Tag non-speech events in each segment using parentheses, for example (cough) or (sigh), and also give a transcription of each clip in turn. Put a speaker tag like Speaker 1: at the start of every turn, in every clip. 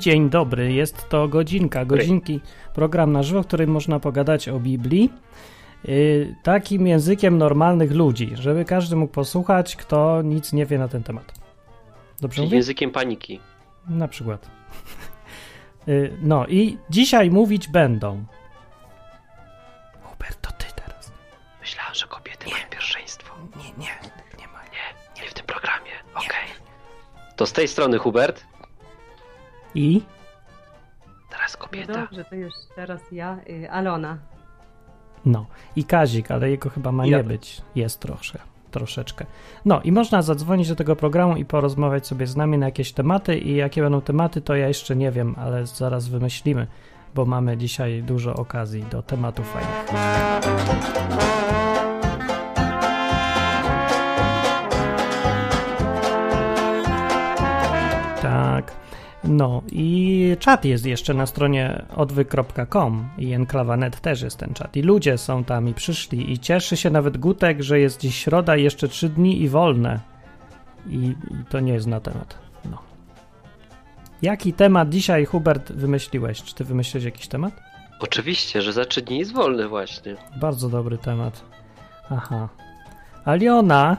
Speaker 1: dzień dobry. Jest to godzinka, godzinki, program na żywo, w którym można pogadać o Biblii yy, takim językiem normalnych ludzi, żeby każdy mógł posłuchać, kto nic nie wie na ten temat.
Speaker 2: Dobrze Czyli mówię? językiem paniki.
Speaker 1: Na przykład. yy, no i dzisiaj mówić będą. Hubert, to ty teraz.
Speaker 2: Myślałem, że kobiety nie. mają pierwszeństwo.
Speaker 1: Nie, nie, nie ma.
Speaker 2: Nie, nie w tym programie. Okej. Okay. To z tej strony Hubert.
Speaker 1: I?
Speaker 2: Teraz kobieta.
Speaker 3: No dobrze, to już teraz ja, y, Alona.
Speaker 1: No i Kazik, ale jego chyba ma ja. nie być. Jest troszkę, troszeczkę. No i można zadzwonić do tego programu i porozmawiać sobie z nami na jakieś tematy i jakie będą tematy, to ja jeszcze nie wiem, ale zaraz wymyślimy, bo mamy dzisiaj dużo okazji do tematów fajnych. No i czat jest jeszcze na stronie odwyk.com i enklawa.net też jest ten czat. I ludzie są tam i przyszli i cieszy się nawet Gutek, że jest dziś środa jeszcze trzy dni i wolne. I, I, to nie jest na temat. No. Jaki temat dzisiaj, Hubert, wymyśliłeś? Czy ty wymyśliłeś jakiś temat?
Speaker 2: Oczywiście, że za trzy dni jest wolny właśnie.
Speaker 1: Bardzo dobry temat. Aha. Aliona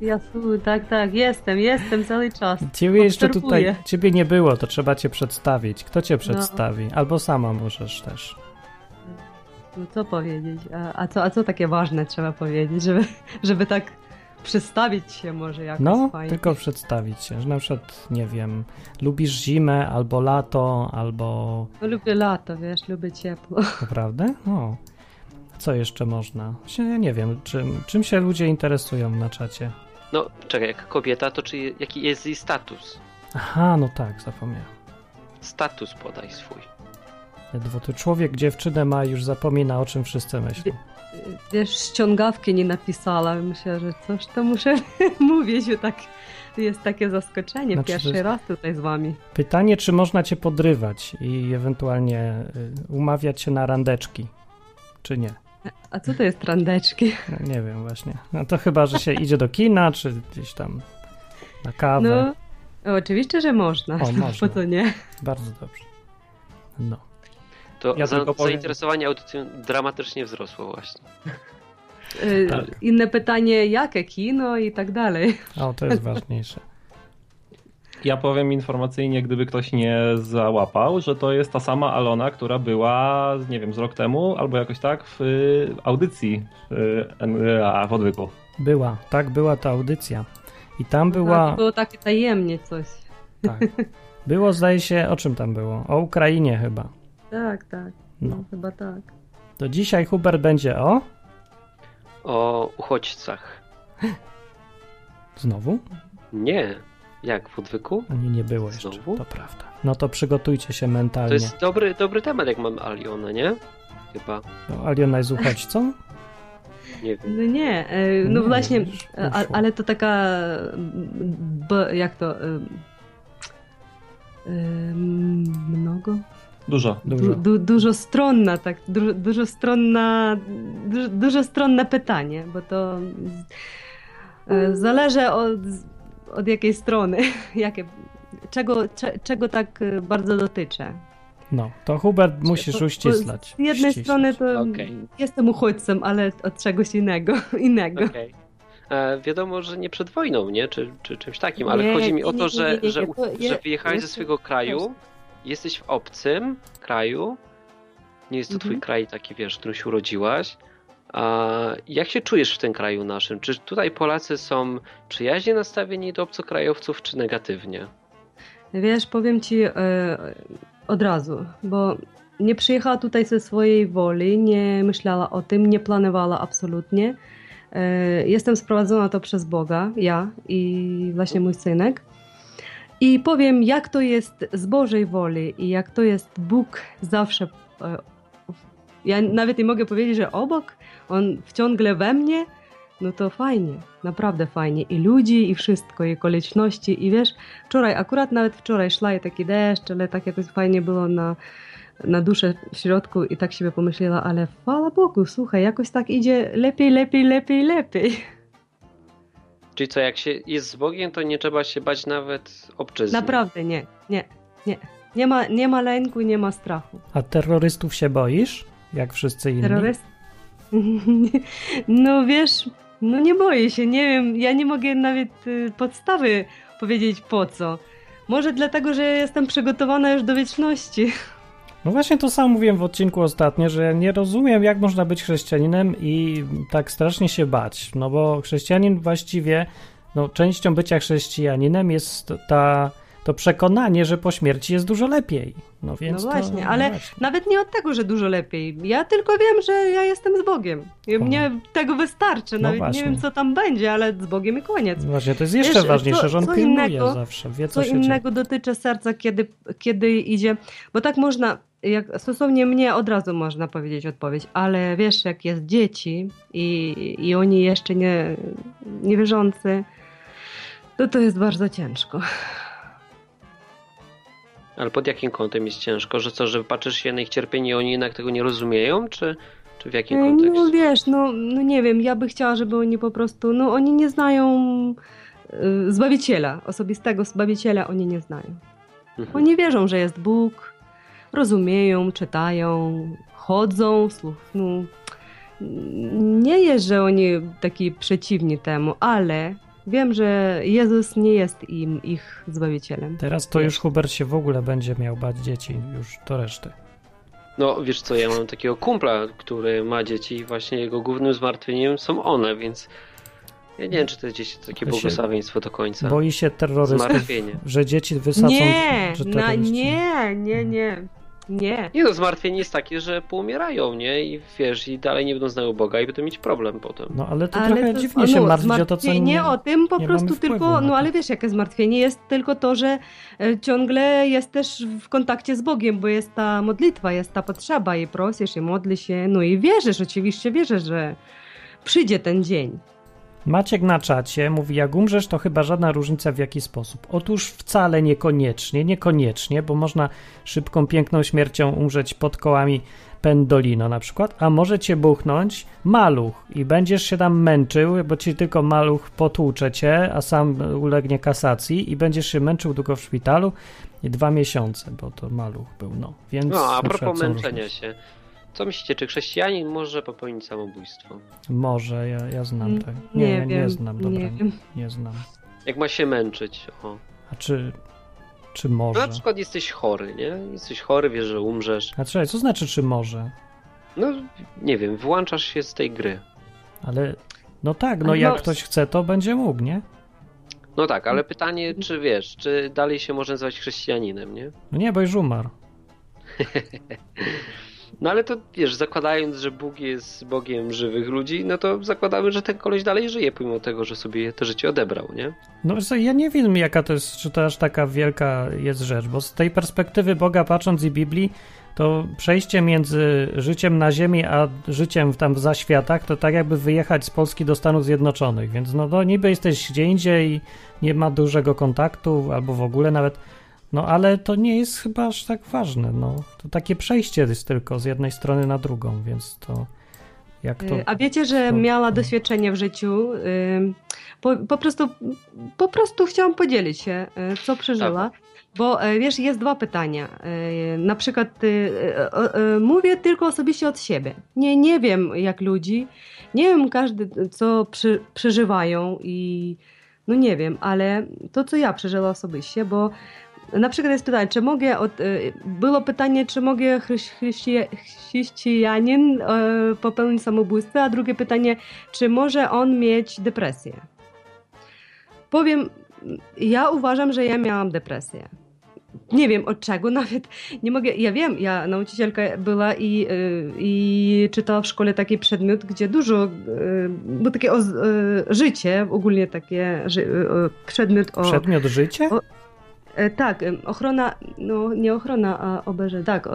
Speaker 3: Jasu, tak, tak, jestem, jestem cały czas.
Speaker 1: Ciebie jeszcze tutaj, ciebie nie było, to trzeba cię przedstawić. Kto cię no. przedstawi? No. Albo sama możesz też.
Speaker 3: No co powiedzieć? A, a, co, a co takie ważne trzeba powiedzieć, żeby, żeby tak przedstawić się może jakoś
Speaker 1: No,
Speaker 3: fajnie.
Speaker 1: tylko przedstawić się, że na przykład, nie wiem, lubisz zimę albo lato, albo...
Speaker 3: No, lubię lato, wiesz, lubię ciepło.
Speaker 1: Naprawdę? No. Co jeszcze można? Ja nie wiem, czym, czym się ludzie interesują na czacie.
Speaker 2: No, czekaj, jak kobieta, to czy jaki jest jej status?
Speaker 1: Aha, no tak, zapomniałem.
Speaker 2: Status podaj swój.
Speaker 1: Ledwo człowiek dziewczynę ma już zapomina o czym wszyscy myślą.
Speaker 3: Wiesz, ściągawki nie napisała. Myślę, że coś to muszę (laughs) mówić, że tak jest takie zaskoczenie. Znaczy, Pierwszy jest... raz tutaj z wami.
Speaker 1: Pytanie, czy można cię podrywać i ewentualnie y, umawiać się na randeczki, czy nie?
Speaker 3: A co to jest randeczki?
Speaker 1: No, nie wiem właśnie. No to chyba, że się idzie do kina, czy gdzieś tam na kawę.
Speaker 3: No, oczywiście, że można. O, (laughs) można. Po to nie?
Speaker 1: Bardzo dobrze. No.
Speaker 2: To ja za, zainteresowanie audycją dramatycznie wzrosło właśnie.
Speaker 3: Y, tak. Inne pytanie, jakie kino i tak dalej.
Speaker 1: O, to jest ważniejsze.
Speaker 4: Ja powiem informacyjnie, gdyby ktoś nie załapał, że to jest ta sama Alona, która była, nie wiem, z rok temu albo jakoś tak w audycji w, w odwyku.
Speaker 1: Była, tak, była ta audycja. I tam była.
Speaker 3: Tak, było takie tajemnie coś.
Speaker 1: Tak. Było, zdaje się, o czym tam było? O Ukrainie chyba.
Speaker 3: Tak, tak. No, no chyba tak.
Speaker 1: To dzisiaj Hubert będzie o?
Speaker 2: O uchodźcach.
Speaker 1: Znowu?
Speaker 2: Nie. Jak w odwyku?
Speaker 1: Nie, nie było jeszcze, Znowu? to prawda. No to przygotujcie się mentalnie. To
Speaker 2: jest dobry, dobry temat, jak mam Aliona, nie? Chyba.
Speaker 1: No, Aliona jest uchodźcą? (laughs)
Speaker 2: Nie wiem.
Speaker 3: No nie, e, no nie, właśnie, a, ale to taka, b, jak to, mnogo?
Speaker 4: Dużo.
Speaker 3: Dużo. Du, dużo stronna, tak, du, dużo stronna, du, dużo stronne pytanie, bo to e, zależy od od jakiej strony, (laughs) jakie, czego, cze, czego tak y, bardzo dotyczy.
Speaker 1: No, to Hubert musisz uścisnąć.
Speaker 3: Z jednej ścisnąć. strony to okay. jestem uchodźcą, ale od czegoś innego. (laughs) innego. Okay.
Speaker 2: E, wiadomo, że nie przed wojną, nie? Czy, czy czymś takim, ale nie, chodzi mi nie, o to, że, nie, że, że wyjechałeś ze swojego kraju, jesteś w obcym kraju, nie jest to mhm. twój kraj taki, wiesz, w którym się urodziłaś, jak się czujesz w tym kraju naszym? Czy tutaj Polacy są przyjaźnie nastawieni do obcokrajowców, czy negatywnie?
Speaker 3: Wiesz, powiem ci e, od razu, bo nie przyjechała tutaj ze swojej woli, nie myślała o tym, nie planowała absolutnie. E, jestem sprowadzona to przez Boga, ja i właśnie mój synek. I powiem, jak to jest z Bożej woli i jak to jest Bóg zawsze. E, ja nawet nie mogę powiedzieć, że obok, on wciągle we mnie, no to fajnie, naprawdę fajnie. I ludzi, i wszystko, i okoliczności. I wiesz, wczoraj, akurat nawet wczoraj szła i taki deszcz, ale tak jakoś fajnie było na, na duszę w środku i tak sobie pomyślała, ale chwała Bogu, słuchaj, jakoś tak idzie lepiej, lepiej, lepiej, lepiej.
Speaker 2: Czyli co, jak się jest z Bogiem, to nie trzeba się bać nawet obczyzny?
Speaker 3: Naprawdę nie, nie, nie. Nie ma, nie ma lęku, nie ma strachu.
Speaker 1: A terrorystów się boisz? Jak wszyscy inni?
Speaker 3: Terroryst? (laughs) No wiesz, no nie boję się, nie wiem, ja nie mogę nawet y, podstawy powiedzieć po co. Może dlatego, że jestem przygotowana już do wieczności.
Speaker 1: No właśnie to samo mówiłem w odcinku ostatnio, że nie rozumiem, jak można być chrześcijaninem i tak strasznie się bać. No bo chrześcijanin właściwie, no częścią bycia chrześcijaninem jest ta to przekonanie, że po śmierci jest dużo lepiej. No więc.
Speaker 3: No właśnie,
Speaker 1: to,
Speaker 3: ale
Speaker 1: no właśnie.
Speaker 3: nawet nie od tego, że dużo lepiej. Ja tylko wiem, że ja jestem z Bogiem. I
Speaker 1: O.
Speaker 3: mnie tego wystarczy.
Speaker 1: No
Speaker 3: Nawet
Speaker 1: właśnie.
Speaker 3: nie wiem, co tam będzie, ale z Bogiem i koniec.
Speaker 1: Właśnie, to jest jeszcze
Speaker 3: Wiesz,
Speaker 1: ważniejsze,
Speaker 3: co-
Speaker 1: że on
Speaker 3: co
Speaker 1: pilnuje
Speaker 3: innego-
Speaker 1: zawsze, wie co,
Speaker 3: Co
Speaker 1: się dzieje.
Speaker 3: innego dotyczy serca, kiedy, kiedy idzie. Bo tak można, jak stosownie mnie od razu można powiedzieć odpowiedź, ale wiesz, jak jest dzieci i, i oni jeszcze nie, niewierzący, to to jest bardzo ciężko.
Speaker 2: Ale pod jakim kątem jest ciężko? Że co, że patrzysz się na ich cierpienie i oni jednak tego nie rozumieją? Czy, czy w jakim
Speaker 3: No
Speaker 2: kontekście?
Speaker 3: wiesz, no, no nie wiem, ja bym chciała, żeby oni po prostu, no oni nie znają y, Zbawiciela, osobistego Zbawiciela oni nie znają.
Speaker 2: Mhm.
Speaker 3: Oni wierzą, że jest Bóg, rozumieją, czytają, chodzą, słuch, no, nie jest, że oni taki przeciwni temu, ale wiem, że Jezus nie jest im ich Zbawicielem.
Speaker 1: Teraz to już Hubert się w ogóle będzie miał bać dzieci, już do reszty.
Speaker 2: No wiesz co, ja mam takiego kumpla, który ma dzieci i właśnie jego głównym zmartwieniem są one, więc ja nie wiem, czy to jest gdzieś takie błogosławieństwo do końca.
Speaker 1: Boi się terrorystów,
Speaker 2: Zmartwienie.
Speaker 1: że dzieci wysadzą...
Speaker 3: Nie,
Speaker 1: że
Speaker 3: na, nie, nie, nie, nie.
Speaker 2: Nie no, zmartwienie jest takie, że poumierają, nie? I wiesz, i dalej nie będą znały Boga i będą mieć problem potem.
Speaker 1: No ale to
Speaker 3: Ale
Speaker 1: trochę
Speaker 3: to-
Speaker 1: dziwnie się
Speaker 3: no,
Speaker 1: martwić o to, co nie...
Speaker 3: o tym po prostu tylko, no ale wiesz jakie zmartwienie jest tylko to, że e, ciągle jest też w kontakcie z Bogiem, bo jest ta modlitwa, jest ta potrzeba i prosisz i modli się, no i wierzysz, oczywiście wierzysz, że przyjdzie ten dzień.
Speaker 1: Maciek na czacie mówi, jak umrzesz, to chyba żadna różnica w jaki sposób. Otóż wcale niekoniecznie, niekoniecznie, bo można szybką, piękną śmiercią umrzeć pod kołami Pendolino na przykład, a może cię buchnąć maluch i będziesz się tam męczył, bo ci tylko maluch potłucze cię, a sam ulegnie kasacji i będziesz się męczył długo w szpitalu i dwa miesiące, bo to maluch był, no. Więc
Speaker 2: No, a propos męczenia się. Co myślicie, czy chrześcijanin może popełnić samobójstwo?
Speaker 1: Może, ja, ja znam tak.
Speaker 3: Nie,
Speaker 1: Nie, nie, nie
Speaker 3: wiem,
Speaker 1: znam, dobra,
Speaker 3: nie
Speaker 1: nie,
Speaker 3: wiem.
Speaker 1: nie znam.
Speaker 2: Jak ma się męczyć? O.
Speaker 1: A czy, czy
Speaker 2: No,
Speaker 1: może?
Speaker 2: na przykład jesteś chory, nie? Jesteś chory, wiesz, że umrzesz.
Speaker 1: A czekaj, co znaczy czy może?
Speaker 2: No, nie wiem, wyłączasz się z tej gry.
Speaker 1: Ale no tak, no jak
Speaker 3: no-
Speaker 1: ktoś chce, to będzie mógł, nie?
Speaker 2: No tak, ale pytanie, czy wiesz, czy dalej się może nazywać chrześcijaninem, nie?
Speaker 1: No nie, bo już umarł. (laughs)
Speaker 2: No ale to wiesz, zakładając, że Bóg jest Bogiem żywych ludzi, no to zakładamy, że ten koleś dalej żyje, pomimo tego, że sobie to życie odebrał, nie?
Speaker 1: No wiesz ja nie wiem, jaka to jest, czy to aż taka wielka jest rzecz, bo z tej perspektywy Boga patrząc i Biblii, to przejście między życiem na ziemi, a życiem tam w zaświatach, to tak jakby wyjechać z Polski do Stanów Zjednoczonych, więc no, no niby jesteś gdzie indziej, nie ma dużego kontaktu, albo w ogóle nawet, no ale to nie jest chyba aż tak ważne, no. To takie przejście jest tylko z jednej strony na drugą, więc to jak to...
Speaker 3: Y, A wiecie, że
Speaker 1: to-
Speaker 3: miała doświadczenie w życiu. y, Po, po, prostu, po prostu chciałam podzielić się, y, co przeżyła. Bo y, wiesz, jest dwa pytania. Na przykład mówię tylko osobiście od siebie. Nie, nie wiem jak ludzi, nie wiem każdy co przy, przeżywają i no nie wiem, ale to co ja przeżyła osobiście, bo na przykład jest pytanie, czy mogę, od, y, było pytanie, czy mogę chrześcija- chrześcijanin e, popełnić samobójstwo, a drugie pytanie, czy może on mieć depresję. Powiem, ja uważam, że ja miałam depresję. Nie wiem od czego (laughs) nawet, nie mogę, ja wiem, ja nauczycielka była i, y, i czytała w szkole taki przedmiot, gdzie dużo, było takie o, życie, ogólnie takie przedmiot o...
Speaker 1: Przedmiot życia?
Speaker 3: O- E, Tak, em, ochrona, no nie ochrona, a oberze, tak. e,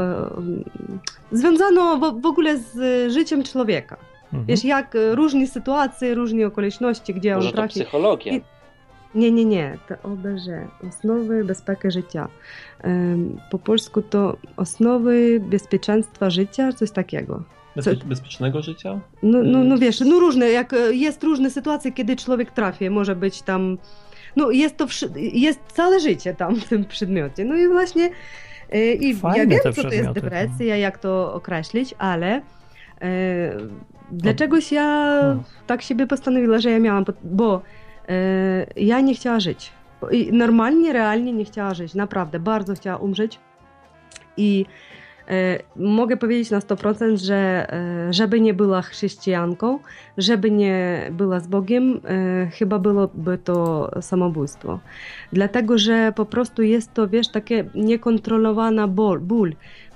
Speaker 3: Związano w, w ogóle z e, życiem człowieka.
Speaker 1: Mhm.
Speaker 3: Wiesz, jak e, różne sytuacje, różne okoliczności, gdzie
Speaker 2: Może
Speaker 3: on
Speaker 2: to
Speaker 3: trafi.
Speaker 2: psychologia.
Speaker 3: I- Nie, nie, nie, to OBŻ, Osnowy Bezpieki Życia. Po polsku to Osnowy Bezpieczeństwa Życia, coś takiego.
Speaker 4: Bezpie bezpiecznego życia?
Speaker 3: No, no, no wiesz, no różne, jak e, jest różne sytuacje, kiedy człowiek trafi, może być tam, no jest to, jest całe życie tam w tym przedmiocie. No i właśnie I Fajne ja wiem, co to jest depresja, jak to określić, ale dlaczegoś ja no. tak siebie postanowiła, że ja miałam, bo ja nie chciała żyć. Normalnie, realnie nie chciała żyć. Naprawdę, bardzo chciała umrzeć. I E, mogę powiedzieć na 100%, że e, żeby nie była chrześcijanką, żeby nie była z Bogiem, e, chyba byłoby to samobójstwo. Dlatego, że po prostu jest to, wiesz, takie niekontrolowana ból. ból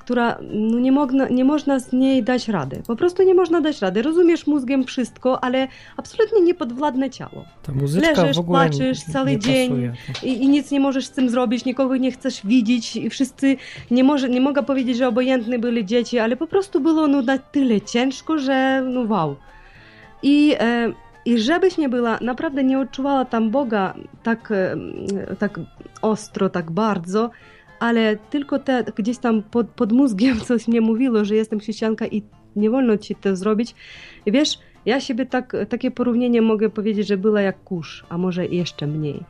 Speaker 3: która no nie, mogna, nie można z niej dać rady. Po prostu nie można dać rady. Rozumiesz mózgiem wszystko, ale absolutnie niepodwładne ciało.
Speaker 1: Ta muzyczka
Speaker 3: Leżysz,
Speaker 1: w ogóle
Speaker 3: płaczesz cały dzień i, i, nic nie możesz z tym zrobić, nikogo nie chcesz widzieć i wszyscy, nie, może, nie mogę powiedzieć, że obojętne byli dzieci, ale po prostu było no, na tyle ciężko, że no wow. I... E, i żebyś nie była, naprawdę nie odczuwała tam Boga tak, e, tak ostro, tak bardzo, ale tylko te, gdzieś tam pod, pod mózgiem (laughs) coś mnie mówiło, że jestem chrześcijanka i nie wolno ci to zrobić. I wiesz, ja siebie tak, takie porównanie mogę powiedzieć, że była jak kurz, a może jeszcze mniej.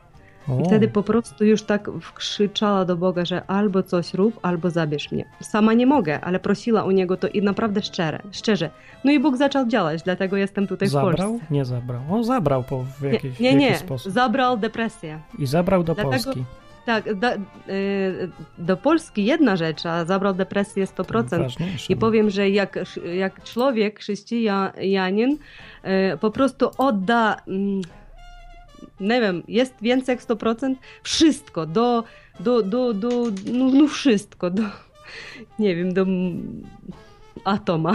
Speaker 3: I wtedy po prostu już tak krzyczała do Boga, że albo coś rób, albo zabierz mnie. Sama nie mogę, ale prosiła u Niego to i naprawdę szczerze. szczerze. No i Bóg zaczął działać, dlatego jestem tutaj
Speaker 1: zabrał?
Speaker 3: w Polsce.
Speaker 1: Zabrał? Nie zabrał. On zabrał po, w jakiś,
Speaker 3: nie, nie,
Speaker 1: w jakiś sposób.
Speaker 3: zabrał depresję.
Speaker 1: I zabrał do dlatego, Polski.
Speaker 3: Tak, do, y, do Polski jedna rzecz, a zabrał depresję 100%. I no. powiem, że jak, jak człowiek, chrześcijanin, y, po prostu odda, mm, nie wiem, jest więcej jak 100%, wszystko, do, do, do, do no, no wszystko, do, nie wiem, do atoma.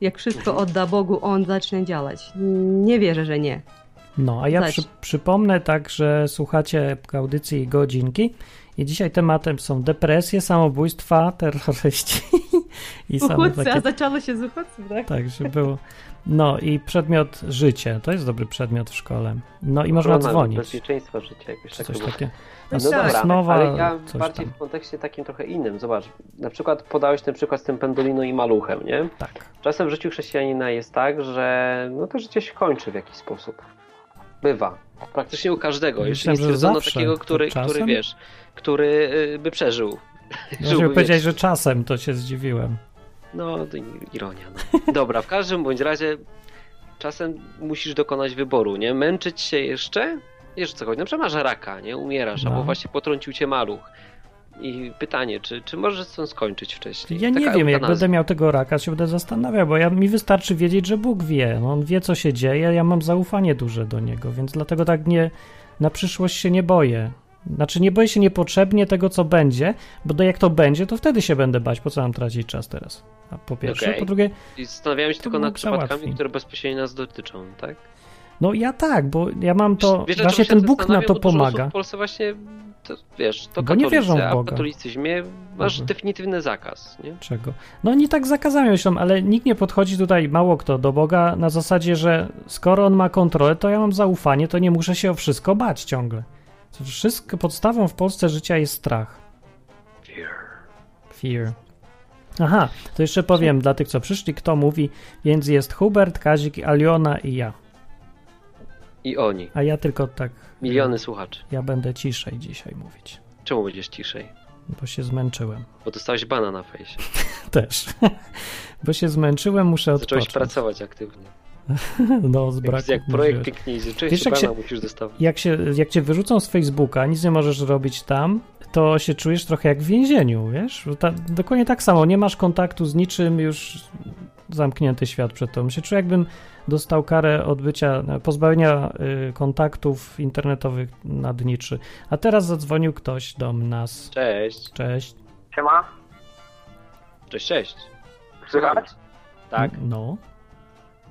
Speaker 3: Jak wszystko odda Bogu, on zacznie działać. Nie wierzę, że nie.
Speaker 1: No, a ja przy, przypomnę tak, że słuchacie audycji godzinki i dzisiaj tematem są depresje, samobójstwa, terroryści (laughs)
Speaker 3: i Uchodźcy, takie... a zaczęło się z uchodźców, tak?
Speaker 1: Tak, że było. No i przedmiot życie, to jest dobry przedmiot w szkole. No i można Ochrona, dzwonić.
Speaker 2: bezpieczeństwo życia, jakoś
Speaker 1: coś takie.
Speaker 2: No, no dobra, Snowa, ale ja bardziej tam. w kontekście takim trochę innym. Zobacz, na przykład podałeś ten przykład z tym pendolino i maluchem, nie?
Speaker 1: Tak.
Speaker 2: Czasem w życiu chrześcijanina jest tak, że no to życie się kończy w jakiś sposób. Bywa. Praktycznie u każdego. Myślałem, Jeszcze nie stwierdzono takiego, który, który wiesz, który y, by przeżył.
Speaker 1: Ja (laughs) żeby powiedzieć, że czasem to się zdziwiłem.
Speaker 2: No, to ironia. No. Dobra, w każdym bądź razie czasem musisz dokonać wyboru, nie? Męczyć się jeszcze? Wiesz co chodzi? Na przykład masz raka, nie? Umierasz, no. albo właśnie potrącił cię maluch. I pytanie, czy, czy możesz to skończyć wcześniej?
Speaker 1: Ja nie wiem, jak będę miał tego raka, się będę zastanawiał, bo ja, mi wystarczy wiedzieć, że Bóg wie. No, on wie, co się dzieje, ja mam zaufanie duże do Niego, więc dlatego tak nie, na przyszłość się nie boję. Znaczy, nie boję się niepotrzebnie tego, co będzie, bo do jak to będzie, to wtedy się będę bać. Po co mam tracić czas teraz? A po pierwsze, okay. po drugie.
Speaker 2: I zastanawiałem się tylko nad przypadkami, które bezpośrednio nas dotyczą, tak?
Speaker 1: No ja tak, bo ja mam to. Wiesz, właśnie ten Bóg na to pomaga.
Speaker 2: W Polsce właśnie to, wiesz, to Bo nie wierzą w Boga. a w katolicyzmie masz definitywny zakaz. Nie?
Speaker 1: Czego? No oni tak zakazają myślą, ale nikt nie podchodzi tutaj, mało kto, do Boga na zasadzie, że skoro on ma kontrolę, to ja mam zaufanie, to nie muszę się o wszystko bać ciągle. Wszystko, podstawą w Polsce życia jest strach.
Speaker 2: Fear.
Speaker 1: Fear. Aha, to jeszcze powiem dla tych, co przyszli, kto mówi, więc jest Hubert, Kazik, Aliona i ja.
Speaker 2: I oni.
Speaker 1: A ja tylko tak.
Speaker 2: Miliony słuchaczy.
Speaker 1: Ja będę ciszej dzisiaj mówić.
Speaker 2: Czemu będziesz ciszej?
Speaker 1: Bo się zmęczyłem.
Speaker 2: Bo dostałeś bana na fejsie. (laughs)
Speaker 1: Też. (laughs) Bo się zmęczyłem, muszę odpocząć.
Speaker 2: Zacząłeś pracować aktywnie. (laughs)
Speaker 1: no, z braku.
Speaker 2: Jak, jak projekt pięknie idzie, Wiesz, jak się, musisz dostawać.
Speaker 1: Jak, się, jak cię wyrzucą z Facebooka, nic nie możesz robić tam, to się czujesz trochę jak w więzieniu, wiesz? Ta, dokładnie tak samo, nie masz kontaktu z niczym, już zamknięty świat przed tobą. Się czuję, jakbym dostał karę odbycia, pozbawienia y, kontaktów internetowych na dni trzy. A teraz zadzwonił ktoś do nas.
Speaker 2: Cześć.
Speaker 1: Cześć.
Speaker 5: Siema.
Speaker 2: Cześć, cześć.
Speaker 5: Słychać?
Speaker 2: Tak.
Speaker 1: No.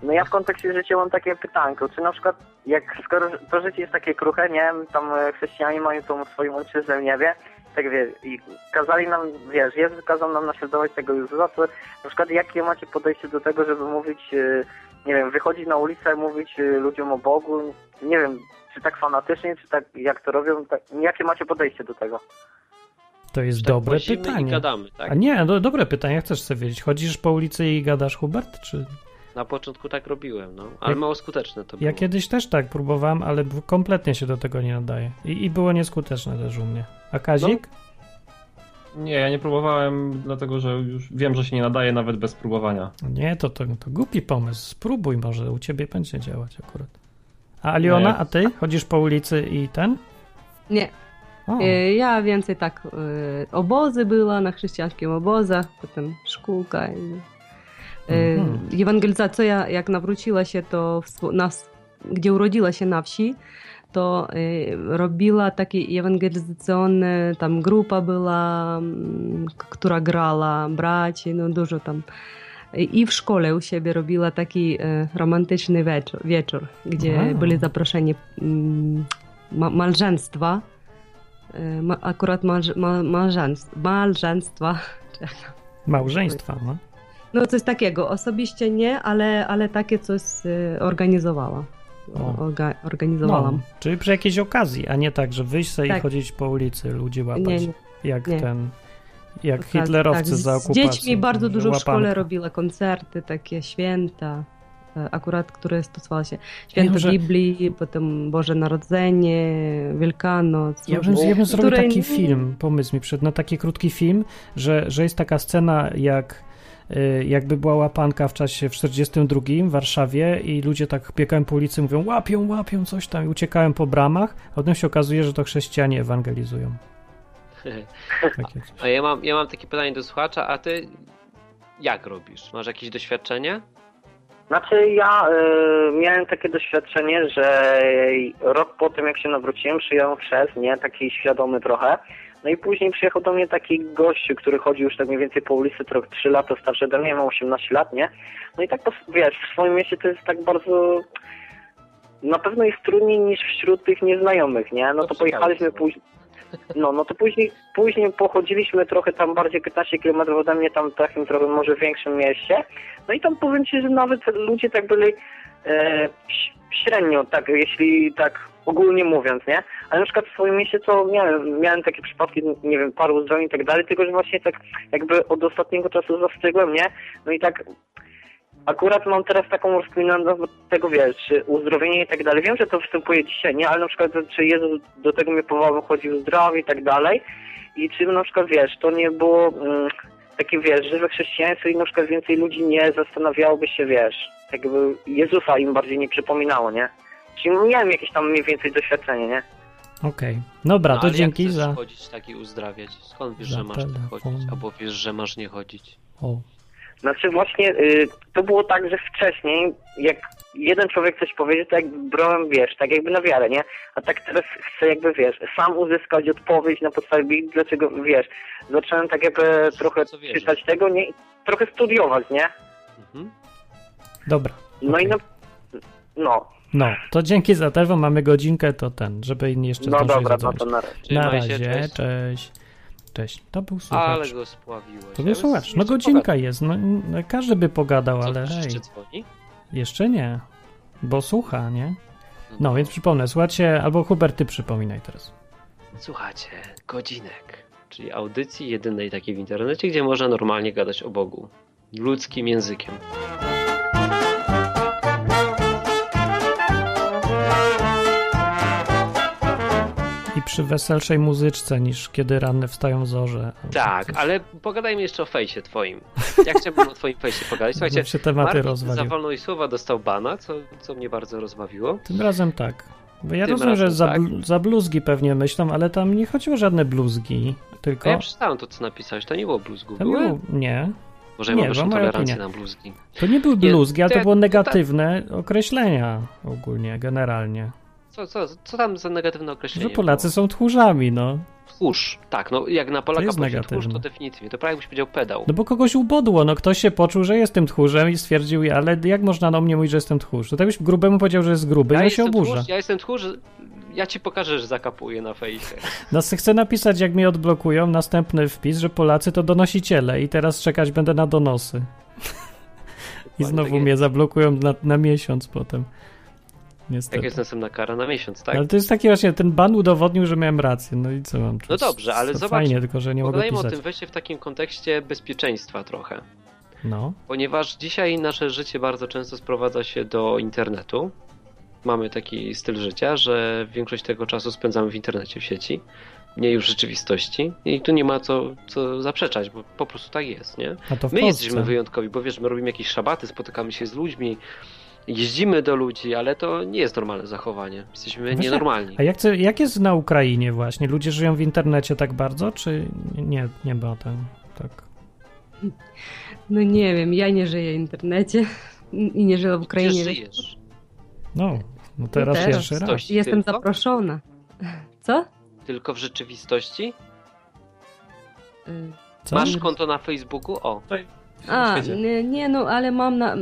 Speaker 5: No ja w kontekście życia mam takie pytanko, czy na przykład jak skoro to życie jest takie kruche, nie tam e, chrześcijanie mają tą swoją ojczyznę w niebie, tak wiesz, i kazali nam, wiesz, Jezus kazał nam naśladować tego Jezusa, to na przykład jakie macie podejście do tego, żeby mówić, e, nie wiem, wychodzić na ulicę, mówić e, ludziom o Bogu, nie wiem, czy tak fanatycznie, czy tak jak to robią, tak, jakie macie podejście do tego?
Speaker 1: To jest tak dobre pytanie.
Speaker 2: Gadamy, tak?
Speaker 1: A nie, do, dobre pytanie, chcesz sobie wiedzieć. Chodzisz po ulicy i gadasz Hubert, czy...
Speaker 2: Na początku tak robiłem, no, ale ja, mało skuteczne to było.
Speaker 1: Ja kiedyś też tak próbowałem, ale kompletnie się do tego nie nadaje. I, i było nieskuteczne też u mnie. A Kazik?
Speaker 4: Nie, ja nie próbowałem, dlatego że już wiem, że się nie nadaje nawet bez próbowania.
Speaker 1: Nie, to, to, to głupi pomysł. Spróbuj, może u ciebie będzie działać akurat. A Aliona,
Speaker 4: Nie.
Speaker 1: a ty? Chodzisz po ulicy i ten?
Speaker 3: Nie,
Speaker 1: O,
Speaker 3: E, Ja więcej tak e, obozy była na chrześcijańskich obozach, potem szkółka. i- E,
Speaker 1: Mhm.
Speaker 3: Ewangelizacja, jak nawróciła się to w, na, gdzie urodziła się na wsi, to robiła takie ewangelizacyjne, tam grupa była, mm, k- która grała, braci, no dużo tam. I w szkole u siebie robiła taki romantyczny wieczór, wieczór gdzie byli zaproszeni ma, małżeństwa, ma, akurat ma, małżeństw, małżeństwa.
Speaker 1: małżeństwa, no.
Speaker 3: No coś takiego, osobiście nie, ale, ale takie coś e, organizowała. Orga, organizowałam.
Speaker 1: no. Czyli przy jakiejś okazji, a nie tak, że wyjść sobie i
Speaker 3: Tak.
Speaker 1: chodzić po ulicy, ludzi łapać.
Speaker 3: nie, nie.
Speaker 1: Jak
Speaker 3: nie.
Speaker 1: ten... Jak
Speaker 3: Tak,
Speaker 1: hitlerowcy
Speaker 3: tak.
Speaker 1: za
Speaker 3: Z
Speaker 1: okupacji.
Speaker 3: dziećmi bardzo dużo w szkole
Speaker 1: łapanka.
Speaker 3: robiła koncerty, takie święta, e, akurat które stosowała się. Święto
Speaker 1: że-
Speaker 3: Biblii, potem Boże Narodzenie, Wielkanoc.
Speaker 1: Ja bym, ja bym zrobił
Speaker 3: której-
Speaker 1: taki film, pomysł mi przed, na taki krótki film, że, że jest taka scena jak jakby była łapanka w czasie w 42 w Warszawie i ludzie tak biegają po ulicy mówią łapią, łapią coś tam i uciekają po bramach, a potem się okazuje, że to chrześcijanie ewangelizują. (laughs) Coś.
Speaker 2: A ja mam, ja mam takie pytanie do słuchacza, a ty jak robisz? Masz jakieś doświadczenie?
Speaker 5: Znaczy ja y, miałem takie doświadczenie, że rok po tym jak się nawróciłem, przyjąłem chrzest, nie, taki świadomy trochę. No i później przyjechał do mnie taki gościu, który chodzi już tak mniej więcej po ulicy, trochę 3 lata starszy ode mnie, ma 18 lat, nie? No i tak wiesz, w swoim mieście to jest tak bardzo... Na pewno jest trudniej niż wśród tych nieznajomych, nie? No
Speaker 2: To
Speaker 5: pojechaliśmy później... No, no to później, później pochodziliśmy trochę tam bardziej 15 km ode mnie, tam w takim trochę może większym mieście. No i tam powiem Ci, że nawet ludzie tak byli e, średnio, tak, jeśli tak ogólnie mówiąc, nie? Ale na przykład w swoim mieście to miałem, miałem takie przypadki, nie wiem, paru uzdrowień i tak dalej, tylko że właśnie tak jakby od ostatniego czasu zastygłem, nie? No i tak akurat mam teraz taką rozkminę do tego, wiesz, czy uzdrowienie i tak dalej. Wiem, że to występuje dzisiaj, nie? Ale na przykład, czy Jezus do tego mnie powołał, chodził zdrowie i tak dalej. I czy na przykład, wiesz, to nie było mm, takie, wiesz, żywe chrześcijaństwo i na przykład więcej ludzi nie zastanawiałoby się, wiesz, jakby Jezusa im bardziej nie przypominało, nie? Czyli miałem jakieś tam mniej więcej doświadczenie, nie?
Speaker 1: Okej, dobra,
Speaker 2: No,
Speaker 1: to
Speaker 2: ale
Speaker 1: dzięki za...
Speaker 2: chodzić tak i uzdrawiać? Skąd wiesz,
Speaker 1: za
Speaker 2: że masz tak chodzić? Albo wiesz, że masz nie chodzić?
Speaker 1: O,
Speaker 5: Znaczy właśnie y, to było tak, że wcześniej jak jeden człowiek coś powiedział, to jakby brałem, wiesz, tak jakby na wiarę, nie? A tak teraz chcę jakby, wiesz, sam uzyskać odpowiedź na podstawie Biblii, dlaczego, wiesz, zacząłem tak jakby trochę czytać tego, nie? I trochę studiować, nie?
Speaker 2: Mhm.
Speaker 1: dobra.
Speaker 5: No
Speaker 1: Okej.
Speaker 5: i na... No,
Speaker 1: No, to dzięki za telefon, mamy godzinkę, to ten, żeby inni jeszcze
Speaker 5: no dobra, no to na razie.
Speaker 1: Na razie,
Speaker 2: cześć.
Speaker 1: cześć. Cześć. To był słuchacz.
Speaker 2: Ale go spławiłeś.
Speaker 1: To był słuchacz. No godzinka jest. No, no, każdy by pogadał,
Speaker 2: Co,
Speaker 1: ale hej.
Speaker 2: jeszcze dzwoni?
Speaker 1: Jeszcze nie. Bo słucha, nie? No
Speaker 2: No.
Speaker 1: więc przypomnę, słuchajcie, albo Hubert, ty przypominaj teraz.
Speaker 2: Słuchajcie, godzinek, czyli audycji jedynej takiej w internecie, gdzie można normalnie gadać o Bogu. Ludzkim językiem.
Speaker 1: Przy weselszej muzyczce niż kiedy ranne wstają zorze.
Speaker 2: Tak, ale pogadajmy jeszcze o fejsie twoim. Ja chciałbym o twoim fejsie pogadać. (laughs) Słuchajcie,
Speaker 1: się tematy
Speaker 2: Martin za
Speaker 1: rozwalił.
Speaker 2: wolność słowa dostał bana, co, co mnie bardzo rozbawiło.
Speaker 1: Tym razem tak. Bo ja
Speaker 2: Tym
Speaker 1: rozumiem, że
Speaker 2: razem
Speaker 1: za,
Speaker 2: tak.
Speaker 1: za bluzgi pewnie myślą, ale tam nie chodziło o żadne bluzgi, tylko...
Speaker 2: A ja przeczytałem to, co napisałeś, to nie było bluzgu.
Speaker 1: Tam
Speaker 2: Były?
Speaker 1: było, nie,
Speaker 2: Może ja
Speaker 1: nie,
Speaker 2: mam wyższą
Speaker 1: była moja
Speaker 2: tolerancję na bluzgi.
Speaker 1: to nie były
Speaker 2: Nie,
Speaker 1: bluzgi, ale
Speaker 2: to
Speaker 1: to było
Speaker 2: to tak-
Speaker 1: negatywne określenia ogólnie, generalnie.
Speaker 2: Co, co, co tam za negatywne określenie
Speaker 1: Że Polacy
Speaker 2: było?
Speaker 1: są tchórzami, no.
Speaker 2: Tchórz, tak, no jak na Polaka
Speaker 1: jest
Speaker 2: powiedzieć tchórz, to definitywnie. To prawie jakbyś powiedział pedał.
Speaker 1: No bo kogoś ubodło, no ktoś się poczuł, że jestem tchórzem i stwierdził, ale jak można na mnie mówić, że jestem tchórz? To tak byś grubemu powiedział, że jest gruby,
Speaker 2: ja
Speaker 1: no się
Speaker 2: jestem
Speaker 1: oburza.
Speaker 2: tchórz, ja jestem tchórz, ja ci pokażę, że zakapuję na fejsie. (laughs)
Speaker 1: No chcę napisać, jak mnie odblokują, następny wpis, że Polacy to donosiciele i teraz czekać będę na donosy. (laughs) I znowu
Speaker 2: tak
Speaker 1: mnie
Speaker 2: jest.
Speaker 1: zablokują na, na miesiąc potem. Niestety.
Speaker 2: Jak jest następna kara na miesiąc, tak?
Speaker 1: Ale to jest taki właśnie, ten ban udowodnił, że miałem rację. No i co mam
Speaker 2: No dobrze, ale
Speaker 1: to
Speaker 2: zobacz,
Speaker 1: Fajnie, tylko że nie mogę
Speaker 2: Pogadajmy o
Speaker 1: pisać.
Speaker 2: tym weźcie w takim kontekście bezpieczeństwa trochę.
Speaker 1: No,
Speaker 2: Ponieważ dzisiaj nasze życie bardzo często sprowadza się do internetu. Mamy taki styl życia, że większość tego czasu spędzamy w internecie, w sieci. nie już rzeczywistości. I tu nie ma co, co zaprzeczać, bo po prostu tak jest, nie?
Speaker 1: A to w
Speaker 2: My
Speaker 1: Polsce.
Speaker 2: jesteśmy wyjątkowi, bo wiesz, my robimy jakieś szabaty, spotykamy się z ludźmi, jeździmy do ludzi, ale to nie jest normalne zachowanie. Jesteśmy
Speaker 1: Właśnie,
Speaker 2: nienormalni.
Speaker 1: A jak, jak jest na Ukrainie właśnie? Ludzie żyją w internecie tak bardzo, czy nie, nie ma tam tak?
Speaker 3: No nie wiem, ja nie żyję w internecie i nie żyję w
Speaker 2: Gdzie
Speaker 3: Ukrainie.
Speaker 2: żyjesz?
Speaker 1: No, no teraz,
Speaker 3: teraz.
Speaker 1: pierwszy raz.
Speaker 3: Jestem
Speaker 2: Tylko?
Speaker 3: zaproszona. Co?
Speaker 2: Tylko w rzeczywistości?
Speaker 3: Y,
Speaker 1: Co?
Speaker 2: Masz konto na Facebooku? O,
Speaker 3: A, nie, nie, no ale mam na...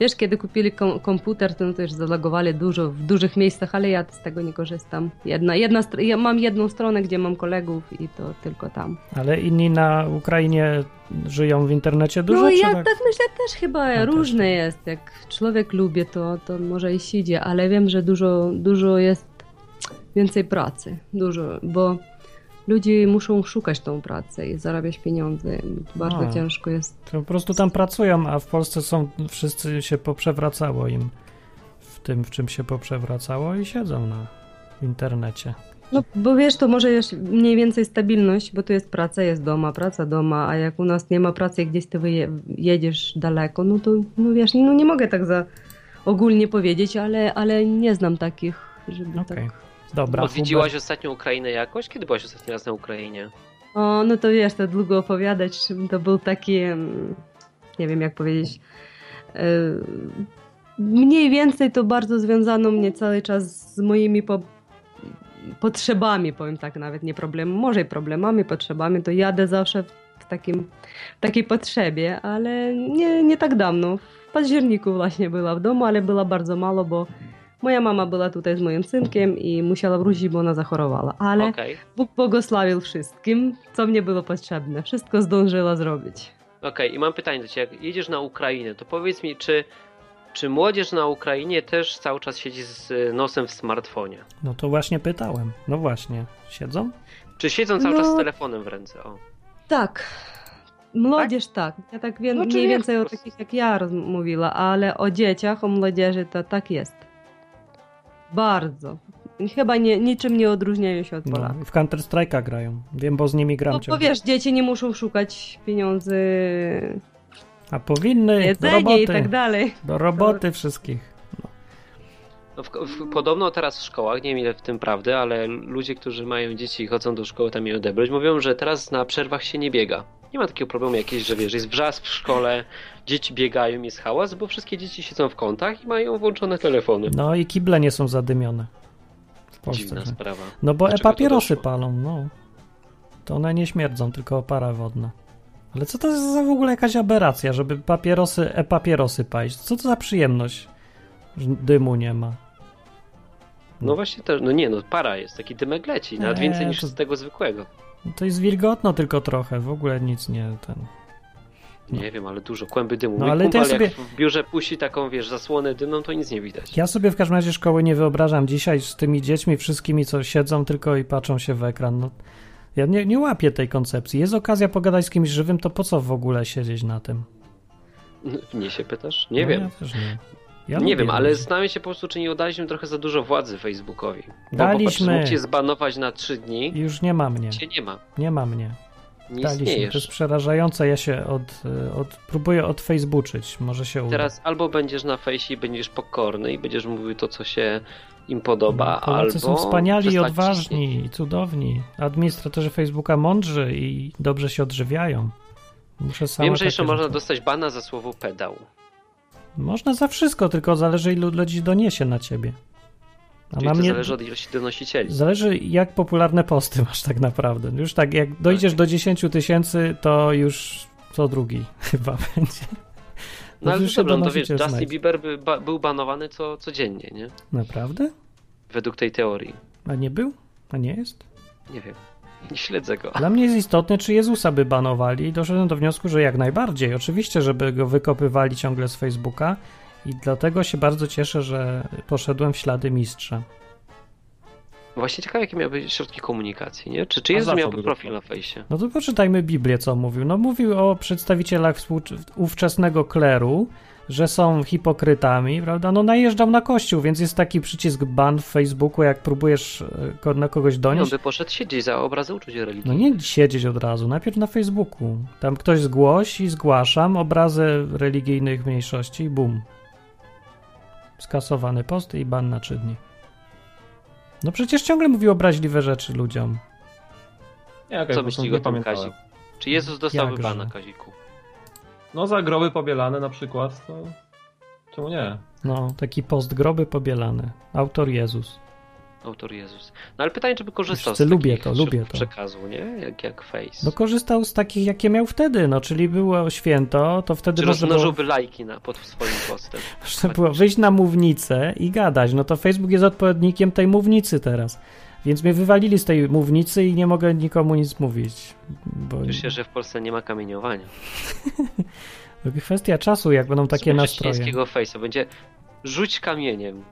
Speaker 3: Wiesz, kiedy kupili kom komputer, to no też zalogowali dużo, w dużych miejscach, ale ja z tego nie korzystam. Jedna, jedna, ja mam jedną stronę, gdzie mam kolegów i to tylko tam.
Speaker 1: Ale inni na Ukrainie żyją w internecie dużo,
Speaker 3: no ja
Speaker 1: tak?
Speaker 3: tak myślę też chyba
Speaker 1: też
Speaker 3: różne
Speaker 1: tak.
Speaker 3: jest. Jak człowiek lubi, to, to może i siedzi, ale wiem, że dużo, dużo jest więcej pracy. Dużo, bo ludzie muszą szukać tą pracę i zarabiać pieniądze. Bardzo
Speaker 1: A.
Speaker 3: ciężko jest.
Speaker 1: To po prostu tam pracują, a w Polsce są, wszyscy się poprzewracało im w tym, w czym się poprzewracało i siedzą na internecie.
Speaker 3: No, bo wiesz, to może jest mniej więcej stabilność, bo tu jest praca, jest doma, praca doma, a jak u nas nie ma pracy i gdzieś ty jedziesz daleko, no to, no wiesz, no nie mogę tak za ogólnie powiedzieć, ale, ale nie znam takich, żeby
Speaker 1: Okej.
Speaker 3: tak...
Speaker 1: Dobra,
Speaker 2: odwiedziłaś
Speaker 1: Hubert.
Speaker 2: ostatnią Ukrainę jakoś? Kiedy byłaś ostatni raz na Ukrainie?
Speaker 3: O, no to wiesz, to długo opowiadać, to był taki, nie wiem jak powiedzieć, e, mniej więcej to bardzo związano mnie cały czas z moimi po, potrzebami, powiem tak nawet, nie problemami, może i problemami, potrzebami, to jadę zawsze w, w takim, w takiej potrzebie, ale nie, nie tak dawno, w październiku właśnie była w domu, ale była bardzo mało, bo moja mama była tutaj z moim synkiem i musiała wrócić, bo ona zachorowała, ale...
Speaker 2: Okej.
Speaker 3: Bóg błogosławił wszystkim, co mnie było potrzebne. Wszystko zdążyła zrobić.
Speaker 2: Okej, i mam pytanie do Ciebie. Jak jedziesz na Ukrainę, to powiedz mi, czy, czy młodzież na Ukrainie też cały czas siedzi z nosem w smartfonie?
Speaker 1: No to właśnie pytałem. No właśnie. Siedzą?
Speaker 2: Czy siedzą cały
Speaker 3: No-
Speaker 2: czas z telefonem w ręce? O.
Speaker 3: Tak. Młodzież tak. Ja tak wiem,
Speaker 2: No,
Speaker 3: mniej więcej o takich jak ja mówiła, ale o dzieciach, o młodzieży to tak jest. Bardzo. Chyba nie, niczym nie odróżniają się od
Speaker 1: No,
Speaker 3: Polaków.
Speaker 1: w Counter Strike'a grają. Wiem, bo z nimi gram.
Speaker 3: No, bo wiesz, dzieci nie muszą szukać pieniędzy,
Speaker 1: A powinny do
Speaker 3: jedzenie
Speaker 1: roboty.
Speaker 3: i tak dalej.
Speaker 1: Do roboty wszystkich.
Speaker 2: No w, w, podobno teraz w szkołach, nie wiem ile w tym prawdy, ale ludzie, którzy mają dzieci i chodzą do szkoły tam je odebrać, mówią, że teraz na przerwach się nie biega. Nie ma takiego problemu jakiegoś, że wiesz, jest wrzask w szkole, dzieci biegają, jest hałas, bo wszystkie dzieci siedzą w kątach i mają włączone telefony.
Speaker 1: No i kible nie są zadymione. W Polsce.
Speaker 2: Dziwna
Speaker 1: że-
Speaker 2: sprawa.
Speaker 1: No bo e-papierosy
Speaker 2: doszło?
Speaker 1: palą, no. To one nie śmierdzą, tylko para wodna. Ale co to jest za w ogóle jakaś aberracja, żeby papierosy, e-papierosy palić? Co to za przyjemność? że Dymu nie ma.
Speaker 2: No właśnie też, no nie no, para jest, taki dymek leci, nawet więcej niż
Speaker 1: to-
Speaker 2: z tego zwykłego.
Speaker 1: No To jest wilgotno tylko trochę, w ogóle nic nie ten. No.
Speaker 2: Nie wiem, ale dużo, kłęby dymu.
Speaker 1: No,
Speaker 2: Mój
Speaker 1: ale
Speaker 2: kumpel
Speaker 1: ja sobie-
Speaker 2: jak w biurze puści taką, wiesz, zasłonę dymną, to nic nie widać.
Speaker 1: Ja sobie w każdym razie szkoły nie wyobrażam dzisiaj z tymi dziećmi wszystkimi, co siedzą tylko i patrzą się w ekran. No, ja nie, nie łapię tej koncepcji. Jest okazja pogadać z kimś żywym, to po co w ogóle siedzieć na tym?
Speaker 2: Mnie się pytasz? Nie
Speaker 1: no,
Speaker 2: wiem.
Speaker 1: Ja nie. Ja
Speaker 2: nie wiem, ale zastanawiam się po prostu, czy nie oddaliśmy trochę za dużo władzy Facebookowi. Bo
Speaker 1: Daliśmy.
Speaker 2: popatrz, mógł cię zbanować na trzy dni,
Speaker 1: Już nie ma mnie.
Speaker 2: cię nie ma.
Speaker 1: Nie ma mnie.
Speaker 2: Nie
Speaker 1: Daliśmy. To jest przerażające. Ja się od, od, próbuję odfacebooczyć. Może się uda.
Speaker 2: Teraz albo będziesz na fejsie i będziesz pokorny i będziesz mówił to, co się im podoba,
Speaker 1: No,
Speaker 2: albo
Speaker 1: są wspaniali i odważni
Speaker 2: ciśnieć.
Speaker 1: i cudowni. Administratorzy Facebooka mądrzy i dobrze się odżywiają. Muszę sam
Speaker 2: Wiem, że jeszcze można dostać bana za słowo pedał.
Speaker 1: Można za wszystko, tylko zależy ilu ludzi doniesie na ciebie. A
Speaker 2: Czyli
Speaker 1: na mnie
Speaker 2: zależy od ilości donosicieli.
Speaker 1: zależy jak popularne posty masz tak naprawdę. Już tak, jak dojdziesz do 10 tysięcy, to już co drugi (laughs) chyba będzie.
Speaker 2: No ale
Speaker 1: już
Speaker 2: to
Speaker 1: się
Speaker 2: dobra, no to wiesz, Justin. Bieber by, ba, był banowany co, codziennie, nie?
Speaker 1: Naprawdę?
Speaker 2: Według tej teorii.
Speaker 1: A nie był? A nie jest?
Speaker 2: Nie wiem. Nie śledzę go.
Speaker 1: Dla mnie jest istotne, czy Jezusa by banowali i doszedłem do wniosku, że jak najbardziej. Oczywiście, żeby go wykopywali ciągle z Facebooka i dlatego się bardzo cieszę, że poszedłem w ślady mistrza.
Speaker 2: Właśnie ciekawe, jakie miały środki komunikacji, nie? Czy, czy Jezus miałby profil na fejsie?
Speaker 1: No to poczytajmy Biblię, co mówił. No mówił o przedstawicielach współcz- ówczesnego kleru, że są hipokrytami, prawda? No najeżdżał na kościół, więc jest taki przycisk ban w Facebooku, jak próbujesz e, na kogoś donieść.
Speaker 2: On by poszedł siedzieć za obrazy uczuć religii.
Speaker 1: No nie siedzieć od razu, najpierw na Facebooku. Tam ktoś zgłosi, zgłaszam obrazy religijnych mniejszości i bum. Skasowany post i ban na trzy dni. No przecież ciągle mówił obraźliwe rzeczy ludziom.
Speaker 4: Nie, okay,
Speaker 2: Co myśli o tym Kazik? Czy Jezus dostałby bana, Kaziku?
Speaker 4: No za groby pobielane na przykład, to czemu nie?
Speaker 1: No, taki post groby pobielane. Autor Jezus.
Speaker 2: Autor Jezus. No ale pytanie, czy by korzystał
Speaker 1: Wszyscy
Speaker 2: z
Speaker 1: lubię to, lubię to.
Speaker 2: przekazu, nie? Jak, jak Face.
Speaker 1: No korzystał z takich, jakie miał wtedy, no czyli było święto, to wtedy
Speaker 2: czy
Speaker 1: można
Speaker 2: rozmnożyłby było... lajki na, pod swoim postem. (laughs)
Speaker 1: Można było wyjść na mównicę i gadać, no to Facebook jest odpowiednikiem tej mównicy teraz. Więc mnie wywalili z tej mównicy i nie mogę nikomu nic mówić. Bo...
Speaker 2: Już się, że w Polsce nie ma kamieniowania. (laughs)
Speaker 1: Kwestia czasu, jak będą takie nastroje.
Speaker 2: Face'a będzie rzuć kamieniem.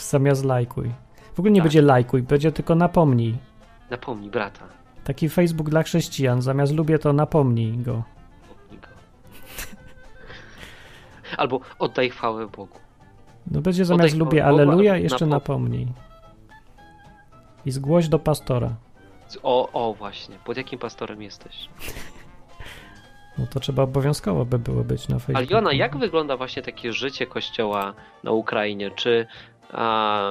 Speaker 1: Zamiast lajkuj. W ogóle nie tak. będzie lajkuj, będzie tylko napomnij.
Speaker 2: Napomnij brata.
Speaker 1: Taki Facebook dla chrześcijan. Zamiast lubię, to napomnij go. Napomnij go.
Speaker 2: Albo oddaj chwałę Bogu.
Speaker 1: No będzie zamiast oddaj lubię, aleluja, jeszcze napomnij. I zgłoś do pastora.
Speaker 2: O, o, właśnie. Pod jakim pastorem jesteś? (laughs)
Speaker 1: No to trzeba obowiązkowo by było być na Facebooku.
Speaker 2: Ale Jona, jak wygląda właśnie takie życie kościoła na Ukrainie? Czy, a,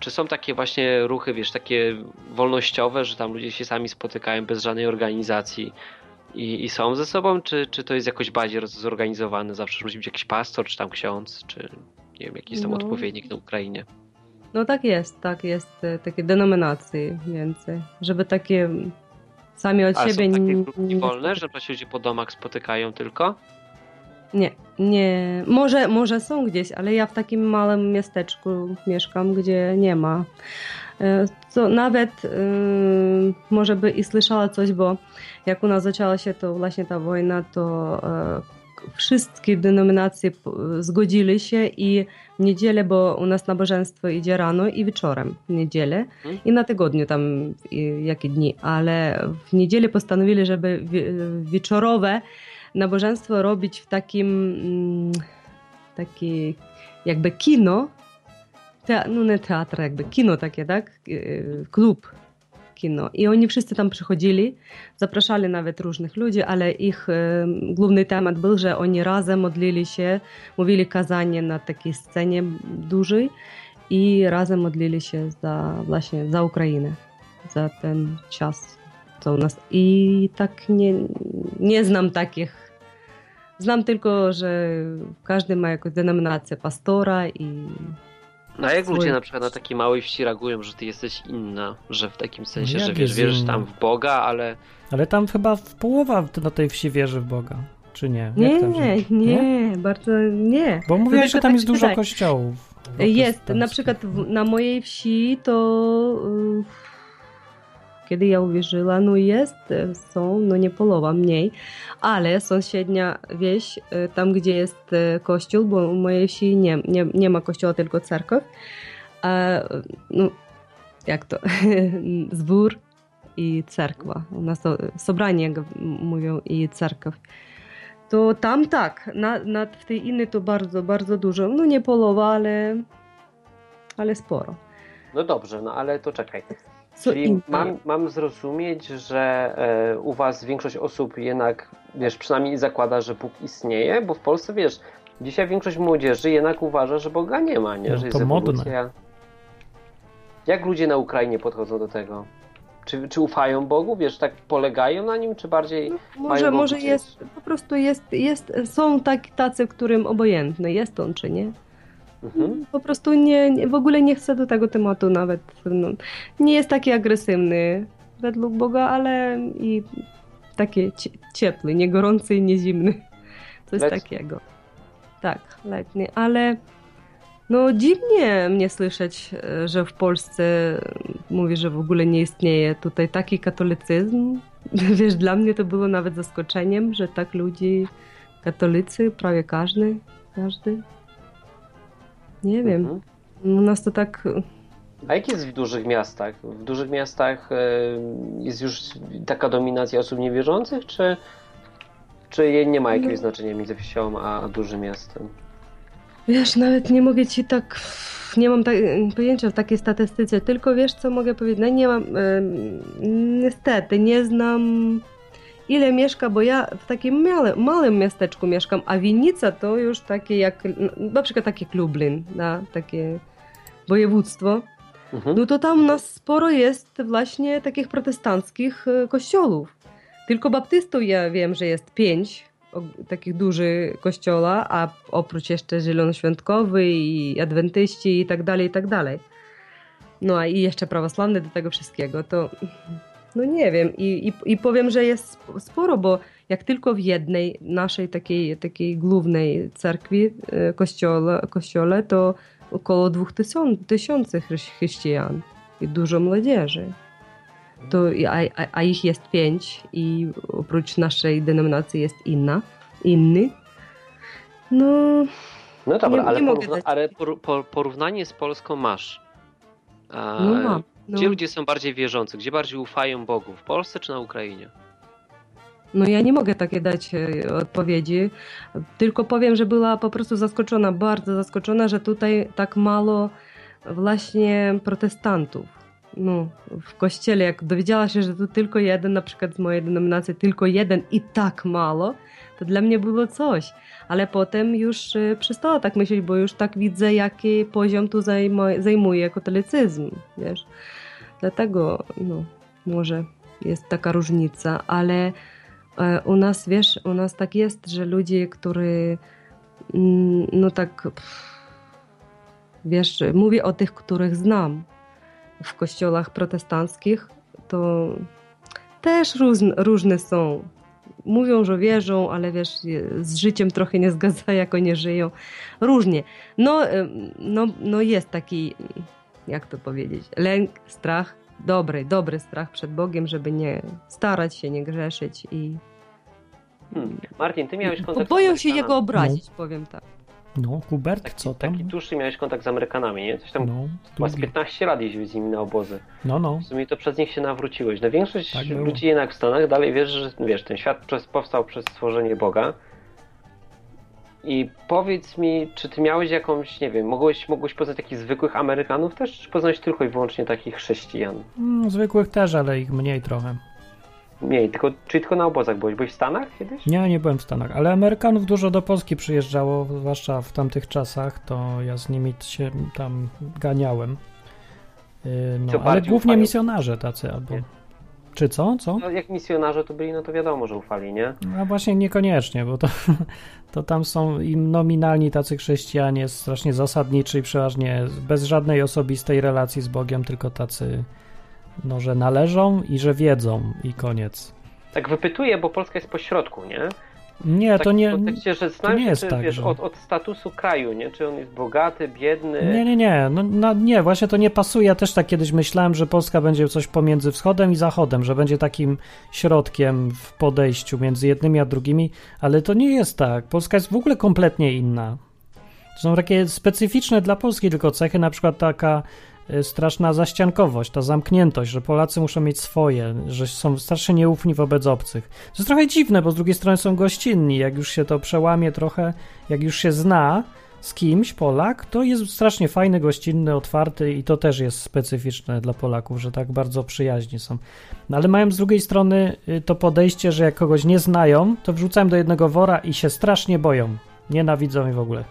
Speaker 2: czy są takie właśnie ruchy, wiesz, takie wolnościowe, że tam ludzie się sami spotykają bez żadnej organizacji i, i są ze sobą, czy, czy to jest jakoś bardziej zorganizowane? Zawsze musi być jakiś pastor, czy tam ksiądz, czy nie wiem, jakiś tam no. odpowiednik na Ukrainie?
Speaker 3: No tak jest, tak jest, e, takie denominacje więcej, żeby takie sami od
Speaker 2: A
Speaker 3: siebie...
Speaker 2: są takie grupki wolne, że się ludzie po domach spotykają tylko?
Speaker 3: Nie, nie. Może, może są gdzieś, ale ja w takim małym miasteczku mieszkam, gdzie nie ma. E, co nawet yy, może by i słyszała coś, bo jak u nas zaczęła się to właśnie ta wojna, to yy, wszystkie denominacje zgodzili się i w niedzielę, bo u nas nabożeństwo idzie rano i wieczorem w niedzielę hmm. i na tygodniu tam jakie dni, ale w niedzielę postanowili, żeby wieczorowe nabożeństwo robić w takim mm, taki jakby kino, te, no nie teatr, jakby kino takie, tak? Klub kino. I oni wszyscy tam przychodzili, zapraszali nawet różnych ludzi, ale ich e, główny temat był, że oni razem modlili się, mówili kazanie na takiej scenie dużej i razem modlili się za właśnie za Ukrainę, za ten czas, co u nas. I tak nie, nie znam takich. Znam tylko, że każdy ma jakąś denominację pastora i
Speaker 2: a jak ludzie na przykład na takiej małej wsi reagują, że ty jesteś inna, że w takim sensie, no że wiesz, wierzysz tam w Boga, ale...
Speaker 1: Ale tam chyba w połowa na tej wsi wierzy w Boga, czy nie?
Speaker 3: Nie, nie, nie, bardzo nie.
Speaker 1: Bo mówiłaś, że tam jest dużo tak. kościołów.
Speaker 3: Jest, na przykład w, na mojej wsi to... kiedy ja uwierzyła, no jest, są, no nie połowa, mniej, ale sąsiednia wieś, e, tam gdzie jest e, kościół, bo u mojej wsi nie, nie, nie ma kościoła, tylko cerkiew, a, no, jak to, (laughs) zbór i cerkwa. U nas to sobranie mówią i cerkiew. To tam tak, na, na, w tej innej to bardzo, bardzo dużo. No nie połowa, ale, ale sporo.
Speaker 2: No dobrze, no ale to czekaj. Co Czyli mam, mam zrozumieć, że e, u was większość osób jednak, wiesz, przynajmniej zakłada, że Bóg istnieje, bo w Polsce, wiesz, dzisiaj większość młodzieży jednak uważa, że Boga nie ma, nie?
Speaker 1: No,
Speaker 2: że
Speaker 1: jest to ewolucja. Modne.
Speaker 2: Jak ludzie na Ukrainie podchodzą do tego? Czy, czy ufają Bogu? Wiesz, tak polegają na nim, czy bardziej no,
Speaker 3: może, może jest, po prostu jest, jest, są tak, tacy, którym obojętny jest on, czy nie? Mhm. Po prostu nie, w ogóle nie chcę do tego tematu nawet. No, nie jest taki agresywny według Boga, ale i taki ciepły, nie gorący i nie zimny. Coś takiego. Tak, letni, ale no dziwnie mnie słyszeć, że w Polsce mówi, że w ogóle nie istnieje tutaj taki katolicyzm. (laughs) Wiesz, dla mnie to było nawet zaskoczeniem, że tak ludzi, katolicy, prawie każdy, każdy nie wiem. Mhm. U nas to tak.
Speaker 2: A jak jest w dużych miastach? W dużych miastach e, jest już taka dominacja osób niewierzących, czy, Czy nie ma jakiegoś no. znaczenia między wsią a dużym miastem?
Speaker 3: Wiesz, nawet nie mogę ci tak nie mam tak, pojęcia w takiej statystyce, tylko wiesz co mogę powiedzieć, no nie mam, niestety nie znam ile mieszka, bo ja w takim male, małym miasteczku mieszkam, a Winnica to już takie jak, na przykład takie Lublin, da, takie województwo, mhm. no to tam nas sporo jest właśnie takich protestanckich kościołów. Tylko baptystów ja wiem, że jest pięć, takich dużych kościoła, a oprócz jeszcze Zielonoświątkowy i Adwentyści i tak dalej, i tak dalej. No a i jeszcze prawosławny do tego wszystkiego, to no nie wiem. I, i, i powiem, że jest sporo, bo jak tylko w jednej naszej takiej, takiej głównej cerkwi, e, kościole, kościole to około dwóch tysięcy chrześcijan i dużo młodzieży to, a, a, ich jest pięć i oprócz naszej denominacji jest inna, inny. No,
Speaker 2: no dobra, nie, ale, nie porówna, ale porównanie z Polską masz. A, no mam. No. Gdzie ludzie są bardziej wierzący? Gdzie bardziej ufają Bogu? W Polsce czy na Ukrainie?
Speaker 3: No ja nie mogę takie dać e, odpowiedzi, tylko powiem, że była po prostu zaskoczona, bardzo zaskoczona, że tutaj tak mało właśnie protestantów no, w kościele, jak dowiedziała się, że tu tylko jeden, na przykład z mojej denominacji, tylko jeden i tak mało, to dla mnie było coś. Ale potem już y, przestała tak myśleć, bo już tak widzę, jaki poziom tu zajmuje katolicyzm, wiesz. Dlatego, no, może jest taka różnica, ale e, u nas, wiesz, u nas tak jest, że ludzie, którzy, mm, no tak, wiesz, mówię o tych, których znam, w kościołach protestanckich, to też różne są. Mówią, że wierzą, ale wiesz, z życiem trochę nie zgadza, (laughs) jak oni żyją. Różnie. No, no, no jest taki, jak to powiedzieć, lęk, strach, dobry, dobry strach przed Bogiem, żeby nie starać się, nie grzeszyć i...
Speaker 2: Hmm. Martin, ty miałeś kontakt
Speaker 3: Boją się jego obrazić, no. powiem tak.
Speaker 1: No, Hubert, taki, co tam?
Speaker 2: Taki dłuższy miałeś kontakt z Amerykanami, nie? Coś tam, no, chyba z 15 lat jeździłeś z nimi na obozy.
Speaker 1: No, no.
Speaker 2: W sumie to przez nich się nawróciłeś. No większość tak ludzi jednak w Stanach dalej wiesz, że wiesz, ten świat przez, powstał przez stworzenie Boga. I powiedz mi, czy ty miałeś jakąś, nie wiem, mogłeś, mogłeś poznać takich zwykłych Amerykanów też, czy poznałeś tylko i wyłącznie takich chrześcijan?
Speaker 1: Mm, zwykłych też, ale ich mniej trochę.
Speaker 2: Mniej, tylko, czyli tylko na obozach byłeś? Byłeś w Stanach kiedyś?
Speaker 1: Nie, nie byłem w Stanach, ale Amerykanów dużo do Polski przyjeżdżało, zwłaszcza w tamtych czasach, to ja z nimi się tam ganiałem. Yy, no, ale głównie ufają? misjonarze tacy albo... Nie. Czy co? co?
Speaker 2: No, jak misjonarze to byli, no to wiadomo, że ufali, nie?
Speaker 1: No właśnie niekoniecznie, bo to, (laughs) to tam są im nominalni tacy chrześcijanie, strasznie zasadniczy i przeważnie bez żadnej osobistej relacji z Bogiem, tylko tacy no, że należą i że wiedzą i koniec.
Speaker 2: Tak wypytuję, bo Polska jest po środku, nie?
Speaker 1: Nie, to nie. W
Speaker 2: kontekście, że to nie jest czy, tak, wiesz, że... od, od, statusu kraju, nie? Czy on jest bogaty, biedny?
Speaker 1: Nie, nie, nie. No, no, nie, właśnie to nie pasuje. Ja też tak kiedyś myślałem, że Polska będzie coś pomiędzy wschodem i zachodem, że będzie takim środkiem w podejściu między jednymi a drugimi, ale to nie jest tak. Polska jest w ogóle kompletnie inna. To są takie specyficzne dla Polski tylko cechy, na przykład taka straszna zaściankowość, ta zamkniętość, że Polacy muszą mieć swoje, że są strasznie nieufni wobec obcych. To jest trochę dziwne, bo z drugiej strony są gościnni. Jak już się to przełamie trochę, jak już się zna z kimś Polak, to jest strasznie fajny, gościnny, otwarty i to też jest specyficzne dla Polaków, że tak bardzo przyjaźni są. No ale mają z drugiej strony y, to podejście, że jak kogoś nie znają, to wrzucają do jednego wora i się strasznie boją. Nienawidzą i w ogóle.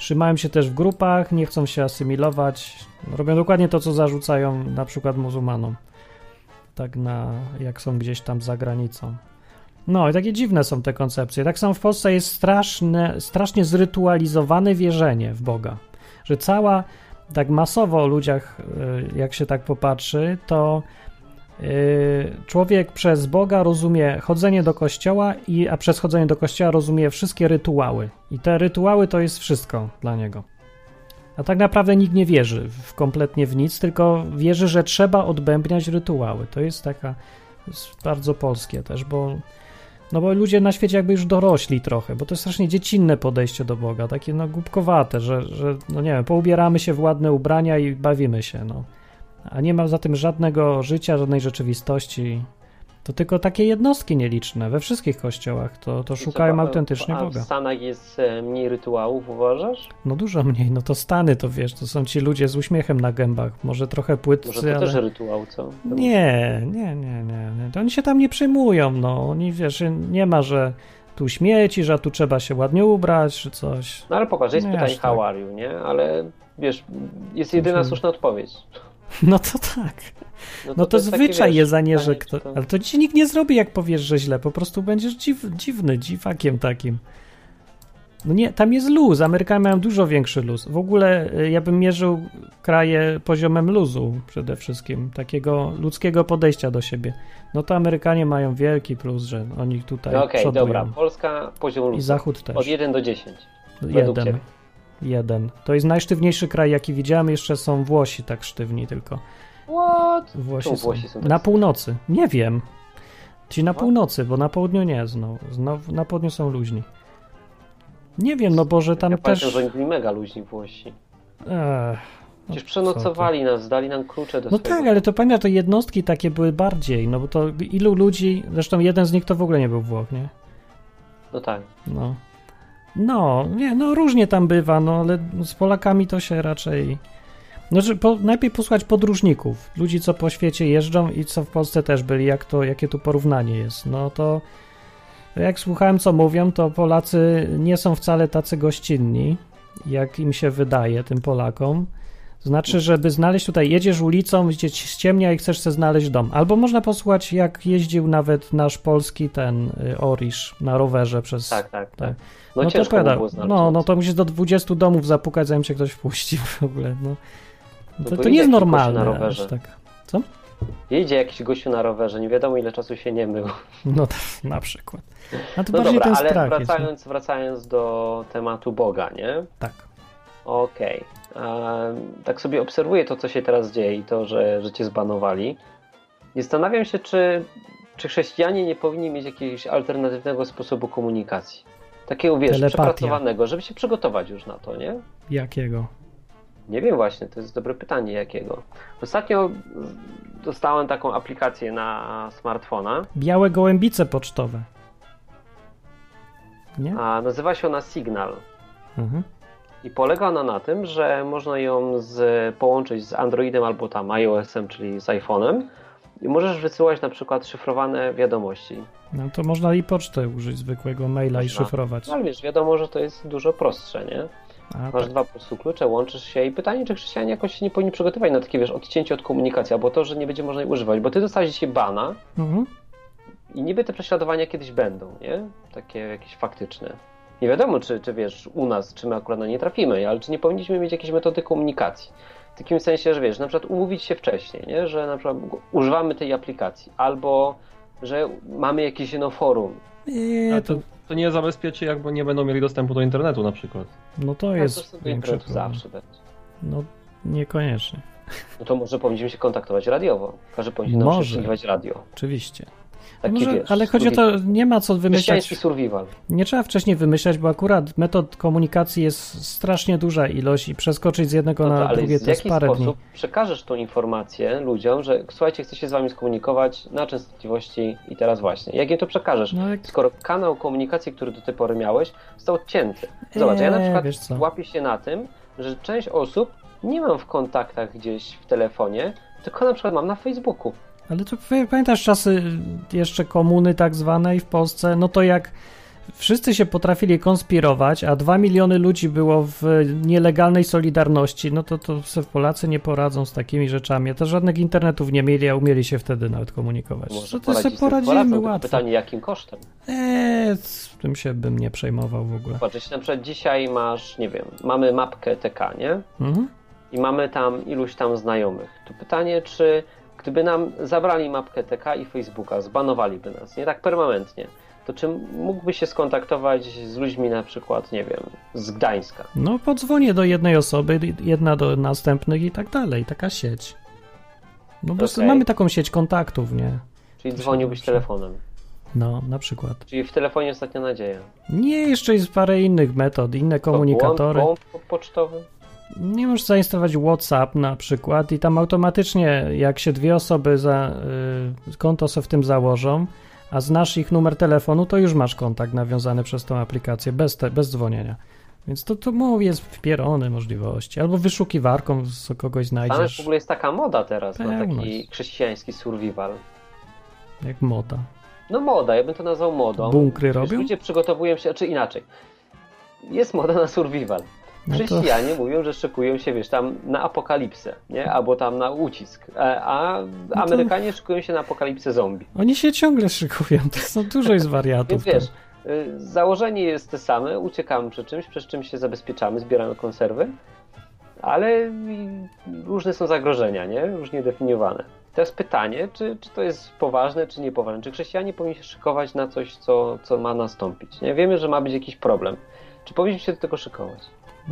Speaker 1: Trzymają się też w grupach, nie chcą się asymilować, robią dokładnie to, co zarzucają na przykład muzułmanom. Tak na, jak są gdzieś tam za granicą. No i takie dziwne są te koncepcje. Tak samo w Polsce jest straszne, strasznie zrytualizowane wierzenie w Boga. Że cała, tak masowo o ludziach, y, jak się tak popatrzy, to człowiek przez Boga rozumie chodzenie do kościoła, i, a przez chodzenie do kościoła rozumie wszystkie rytuały. I te rytuały to jest wszystko dla niego. A tak naprawdę nikt nie wierzy w, kompletnie w nic, tylko wierzy, że trzeba odbębniać rytuały. To jest taka jest bardzo polskie też, bo no bo ludzie na świecie jakby już dorośli trochę, bo to jest strasznie dziecinne podejście do Boga, takie no głupkowate, że, że no nie wiem, poubieramy się w ładne ubrania i bawimy się, no a nie ma za tym żadnego życia, żadnej rzeczywistości. To tylko takie jednostki nieliczne we wszystkich kościołach. To, to szukają
Speaker 2: co,
Speaker 1: autentycznie
Speaker 2: a
Speaker 1: Boga.
Speaker 2: w Stanach jest e, mniej rytuałów, uważasz?
Speaker 1: No dużo mniej. No to Stany, to wiesz, to są ci ludzie z uśmiechem na gębach. Może trochę płytcy,
Speaker 2: Może to
Speaker 1: ale...
Speaker 2: też rytuał, co?
Speaker 1: Nie, nie, nie, nie. To oni się tam nie przejmują, no. Oni, wiesz, nie ma, że tu śmieci, że tu trzeba się ładnie ubrać, czy coś.
Speaker 2: No ale popatrz, jest
Speaker 1: Nie
Speaker 2: pytanie
Speaker 1: tak.
Speaker 2: how are you, nie? Ale wiesz, jest jedyna
Speaker 1: Znaczy-
Speaker 2: słuszna odpowiedź.
Speaker 1: No to tak. No to,
Speaker 2: jest takie,
Speaker 1: zwyczaj jest, a nie, że kto...
Speaker 2: to-
Speaker 1: Ale to ci nikt nie zrobi, jak powiesz, że źle. Po prostu będziesz dziw, dziwny, dziwakiem takim. No nie, tam jest luz. Amerykanie mają dużo większy luz. W ogóle y, ja bym mierzył kraje poziomem luzu przede wszystkim. Takiego ludzkiego podejścia do siebie. No to Amerykanie mają wielki plus, że oni tutaj
Speaker 2: No okej,
Speaker 1: przodują.
Speaker 2: dobra. Polska poziom
Speaker 1: I
Speaker 2: luzu.
Speaker 1: Zachód też.
Speaker 2: Od 1 do 10. według
Speaker 1: Jeden. Jeden. To jest najsztywniejszy kraj, jaki widziałem. Jeszcze są Włosi tak sztywni tylko.
Speaker 2: What?
Speaker 1: Włosi są.
Speaker 2: Włosi są
Speaker 1: Na północy. Nie wiem. Ci na
Speaker 2: What?
Speaker 1: północy, bo na południu nie znowu. Znowu na południu są luźni. Nie wiem, no bo że tam
Speaker 2: ja
Speaker 1: też.
Speaker 2: pamiętam, że oni byli mega luźni Włosi.
Speaker 1: Ech, no
Speaker 2: Przecież
Speaker 1: co
Speaker 2: przenocowali nas, dali nam klucze do
Speaker 1: No
Speaker 2: swojego...
Speaker 1: tak, ale to pamiętam, to jednostki takie były bardziej, no bo to ilu ludzi, zresztą jeden z nich to w ogóle nie był Włoch, nie?
Speaker 2: No tak.
Speaker 1: No. No, nie, no różnie tam bywa, no ale z Polakami to się raczej. No, że po, najpierw posłuchać podróżników, ludzi, co po świecie jeżdżą i co w Polsce też byli, jak to, jakie tu porównanie jest. No to jak słuchałem, co mówią, to Polacy nie są wcale tacy gościnni, jak im się wydaje, tym Polakom. Znaczy, żeby znaleźć tutaj, jedziesz ulicą, gdzie ci ściemnia i chcesz sobie znaleźć dom. Albo można posłuchać, jak jeździł nawet nasz polski ten y, Orisz na rowerze przez
Speaker 2: Tak, tak, tak.
Speaker 1: Tak.
Speaker 2: No,
Speaker 1: to
Speaker 2: by było znaleźć.
Speaker 1: No, no to musisz do 20 domów zapukać, zanim cię ktoś wpuści w ogóle. No.
Speaker 2: No
Speaker 1: To, to nie jest normalne.
Speaker 2: na rowerze.
Speaker 1: tak.
Speaker 2: Jedzie jakiś gościu na rowerze, nie wiadomo ile czasu się nie mył. (laughs)
Speaker 1: No tak, na przykład. A to
Speaker 2: No
Speaker 1: bardziej
Speaker 2: dobra,
Speaker 1: ten
Speaker 2: ale
Speaker 1: strach jest. no.
Speaker 2: wracając, wracając do tematu Boga, nie?
Speaker 1: Tak.
Speaker 2: Okej. Em, Tak sobie obserwuję to, co się teraz dzieje i to, że, że cię zbanowali. I zastanawiam się, czy, czy chrześcijanie nie powinni mieć jakiegoś alternatywnego sposobu komunikacji. Takiego, wiesz,
Speaker 1: Telepatia.
Speaker 2: przepracowanego, żeby się przygotować już na to, nie?
Speaker 1: Jakiego?
Speaker 2: Nie wiem właśnie, to jest dobre pytanie, jakiego. Ostatnio dostałem taką aplikację na smartfona,
Speaker 1: Białe gołębice pocztowe. Nie?
Speaker 2: a nazywa się ona Signal.
Speaker 1: Mhm.
Speaker 2: I polega ona na tym, że można ją z, połączyć z Androidem albo tam iOS-em, czyli z iPhone'em i możesz wysyłać na przykład szyfrowane wiadomości.
Speaker 1: No to można i pocztę użyć, zwykłego maila i
Speaker 2: Można.
Speaker 1: szyfrować.
Speaker 2: No ale wiesz, wiadomo, że to jest dużo prostsze, nie?
Speaker 1: A,
Speaker 2: Masz
Speaker 1: tak.
Speaker 2: dwa po prostu klucze, łączysz się i pytanie, czy chrześcijanie jakoś się nie powinni przygotować na takie, wiesz, odcięcie od komunikacji, albo to, że nie będzie można jej używać, bo ty dostałeś dzisiaj bana
Speaker 1: Mhm.
Speaker 2: i niby te prześladowania kiedyś będą, nie? Takie jakieś faktyczne. Nie wiadomo, czy, czy wiesz, u nas, czy my akurat na nie trafimy, ale czy nie powinniśmy mieć jakiejś metody komunikacji. W takim sensie, że wiesz, na przykład umówić się wcześniej, nie? że na przykład używamy tej aplikacji, albo że mamy jakieś no forum.
Speaker 1: Nie, to,
Speaker 4: to, to nie zabezpieczy, jakby nie będą mieli dostępu do internetu na przykład.
Speaker 1: no to
Speaker 2: Ale
Speaker 1: jest
Speaker 2: dostęp do
Speaker 1: większy
Speaker 2: internetu
Speaker 1: problem.
Speaker 2: zawsze będzie.
Speaker 1: No niekoniecznie.
Speaker 2: No to może powinniśmy się kontaktować radiowo. Każdy powinien
Speaker 1: Może.
Speaker 2: nam przesłuchiwać radio.
Speaker 1: Oczywiście. Może,
Speaker 2: wiesz,
Speaker 1: ale chodzi o to, nie ma co wymyślać.
Speaker 2: Survival.
Speaker 1: Nie trzeba wcześniej wymyślać, bo akurat metod komunikacji jest strasznie duża ilość i przeskoczyć z jednego
Speaker 2: No to,
Speaker 1: na drugie
Speaker 2: w
Speaker 1: to jest
Speaker 2: jaki
Speaker 1: parę
Speaker 2: sposób
Speaker 1: dni.
Speaker 2: przekażesz tą informację ludziom, że słuchajcie, chcę się z wami skomunikować na częstotliwości i teraz właśnie. Jak im to przekażesz?
Speaker 1: No jak,
Speaker 2: Skoro kanał komunikacji, który do tej pory miałeś, został odcięty. Zobacz, ja na
Speaker 1: Eee,
Speaker 2: przykład łapię się na tym, że część osób nie mam w kontaktach gdzieś w telefonie, tylko na przykład mam na Facebooku.
Speaker 1: Ale to pamiętasz czasy jeszcze komuny tak zwanej w Polsce, no to jak wszyscy się potrafili konspirować, a dwa miliony ludzi było w nielegalnej solidarności, no to to sobie Polacy nie poradzą z takimi rzeczami. To żadnych internetów nie mieli, a umieli się wtedy nawet komunikować.
Speaker 2: Może
Speaker 1: To, to sobie poradzimy łatwo.
Speaker 2: Pytanie, jakim kosztem?
Speaker 1: Eee, z tym się bym nie przejmował w ogóle.
Speaker 2: Jeśli na przykład dzisiaj masz, nie wiem, mamy mapkę TK, nie?
Speaker 1: Mhm.
Speaker 2: i mamy tam iluś tam znajomych. To pytanie, czy gdyby nam zabrali mapkę TK i Facebooka, zbanowaliby nas, nie tak permanentnie, to czy mógłby się skontaktować z ludźmi na przykład, nie wiem, z Gdańska?
Speaker 1: No, podzwonię do jednej osoby, jedna do następnych i tak dalej. Taka sieć. No po prostu
Speaker 2: Okej.
Speaker 1: mamy taką sieć kontaktów, nie?
Speaker 2: Czyli
Speaker 1: To
Speaker 2: dzwoniłbyś telefonem.
Speaker 1: No, na przykład.
Speaker 2: Czyli w telefonie ostatnia nadzieja.
Speaker 1: Nie, jeszcze jest parę innych metod, inne komunikatory.
Speaker 2: Błąd, błąd pocztowy?
Speaker 1: Nie możesz zainstalować WhatsApp na przykład i tam automatycznie, jak się dwie osoby za y, konto sobie w tym założą, a znasz ich numer telefonu, to już masz kontakt nawiązany przez tą aplikację bez, te, bez dzwonienia. Więc to, to mu jest wpierone możliwości. Albo wyszukiwarką kogoś znajdziesz. Ale
Speaker 2: w ogóle jest taka moda teraz na taki chrześcijański survival.
Speaker 1: Jak moda.
Speaker 2: No moda, ja bym to nazwał modą.
Speaker 1: Bunkry robią?
Speaker 2: Ludzie przygotowują się, czy inaczej. Jest moda na survival. No Chrześcijanie to... mówią, że szykują się, wiesz, tam na apokalipsę, nie? Albo tam na ucisk. A no to... Amerykanie szykują się na apokalipsę zombie.
Speaker 1: Oni się ciągle szykują, to są dużo jest wariatów.
Speaker 2: Więc wiesz, y, założenie jest te same, uciekamy przed czymś, przed czym się zabezpieczamy, zbieramy konserwy, ale różne są zagrożenia, nie? Różnie definiowane. Teraz pytanie, czy, czy to jest poważne, czy niepoważne? Czy chrześcijanie powinni się szykować na coś, co, co ma nastąpić? Nie? Wiemy, że ma być jakiś problem. Czy powinniśmy się do tego szykować?